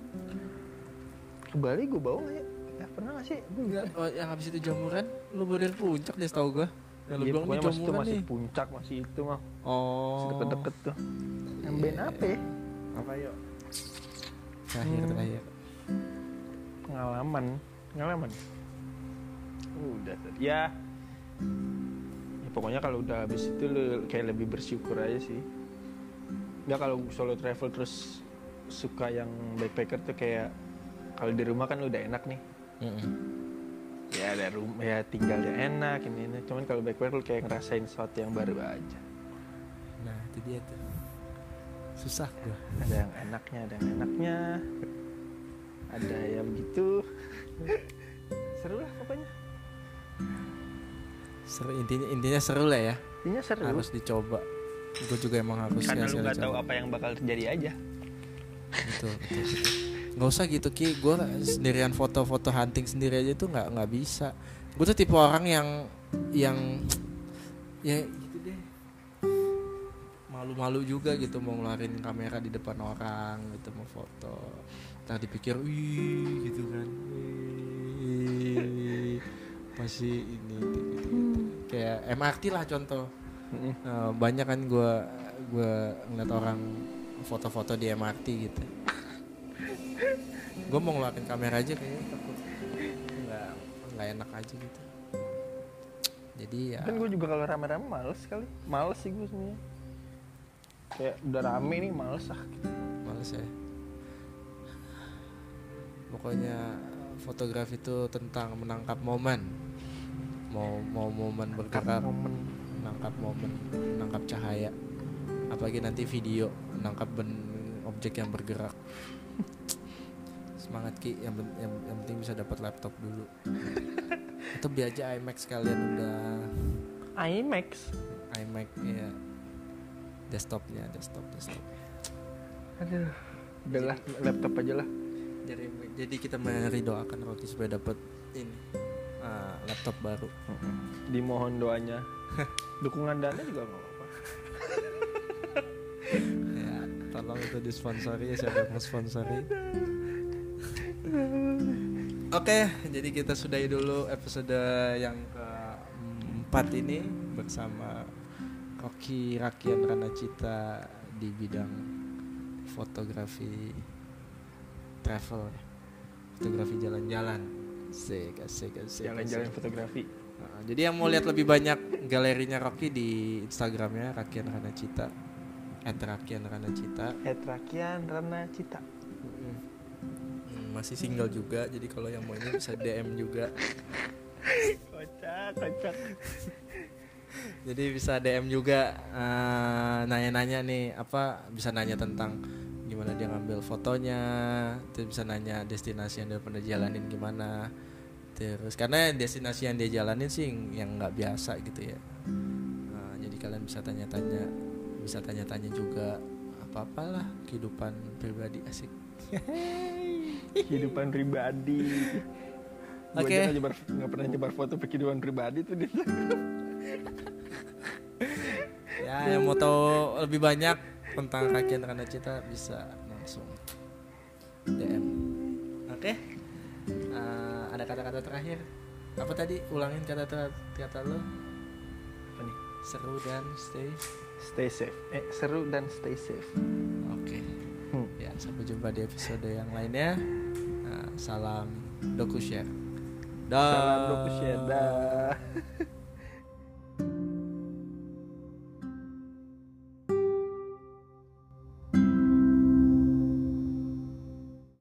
Ke Bali gue bawa nggak ya. Ya pernah nggak sih? Gue Enggak, oh, yang habis itu jamuran? Lu bawa dari puncak deh setahu gua. Yang lu Iya, bilang masih itu masih nih puncak masih itu mah oh. Deket-deket tuh. Yang band Iya. apa ya? Apa yuk? Terakhir Hmm. terakhir. Pengalaman. Pengalaman? Udah tadi. ya. Ya pokoknya kalau udah habis itu lu kayak lebih bersyukur aja sih. Nggak kalau solo travel terus suka yang backpacker tuh kayak kalau di rumah kan udah enak nih. Mm-mm. ya ada rumah ya tinggalnya enak ini ini. Cuman kalau backpacker lu kayak ngerasain sesuatu yang baru aja. Nah itu dia tuh. Susah gua ada yang enaknya ada yang enaknya. Ada yang begitu seru lah pokoknya. Seru intinya intinya seru lah ya. Intinya seru. Harus dicoba. Gue juga emang harus karena lu nggak tahu apa yang bakal terjadi aja betul betul, betul. nggak usah gitu ki. Gue sendirian foto-foto hunting sendiri aja tuh nggak nggak bisa. Gue tuh tipe orang yang yang ya gitu deh. Malu-malu juga gitu mau ngeluarin kamera di depan orang gitu mau foto. Ntar dipikir wih gitu kan. Wih pasti ini gitu, gitu, gitu. kayak MRT lah contoh. Nah, banyak kan gue gue ngeliat orang foto-foto di MRT gitu. Gue mau ngeluarin kamera aja kayaknya takut. Nggak nggak enak aja gitu. Jadi ya kan gue juga kalau rame-rame males kali. Males sih gue sebenarnya. Kayak udah rame nih males ah males ya. Pokoknya fotografi itu tentang menangkap momen. Mau mau momen bergerak menangkap momen menangkap cahaya apalagi nanti video menangkap ben objek yang bergerak. Semangat ki. Yang, pen- yang, yang penting bisa dapat laptop dulu. *laughs* Atau beli aja iMac sekalian udah. IMAX iMac ya desktopnya desktop desktop. Aduh. Udahlah laptop aja lah. Jadi jadi kita meridoakan Rocky supaya dapat ini ah, laptop baru. Dimohon doanya. *laughs* Dukungan dana juga nggak apa-apa tolong itu disponsori ya siapa yang sponsori? Oke jadi kita sudahi dulu episode yang keempat ini bersama Rocky Rakian Ranacita di bidang fotografi travel. Fotografi jalan-jalan. Asik asik asik. Jalan-jalan fotografi. Nah, jadi yang mau lihat lebih banyak galerinya Rocky di Instagramnya Rakian Ranacita at Rakian Ranacita Hetrakian Rana Cita. Hmm, masih single juga jadi kalau yang mau ini bisa DM juga. *laughs* Kocak kocak. Jadi bisa DM juga eh, nanya-nanya nih apa bisa nanya tentang gimana dia ngambil fotonya terus bisa nanya destinasi yang dia pernah jalanin gimana. Terus karena destinasi yang dia jalanin sih yang nggak biasa gitu ya. Nah, jadi kalian bisa tanya-tanya bisa tanya-tanya juga apa-apa lah kehidupan pribadi asik. Kehidupan pribadi. Oke. aja nggak pernah nyebar foto kehidupan pribadi tuh di ya yang mau tahu lebih banyak tentang Rakian Randa Cita bisa langsung DM oke. Eh, ada kata-kata terakhir? Apa tadi? Ulangin kata-kata kata lo. Apa nih? seru dan stay stay safe. Eh seru dan stay safe. Oke. Hmm. ya sampai jumpa di episode yang lainnya. Nah, salam doku share. Salam doku share dah *laughs*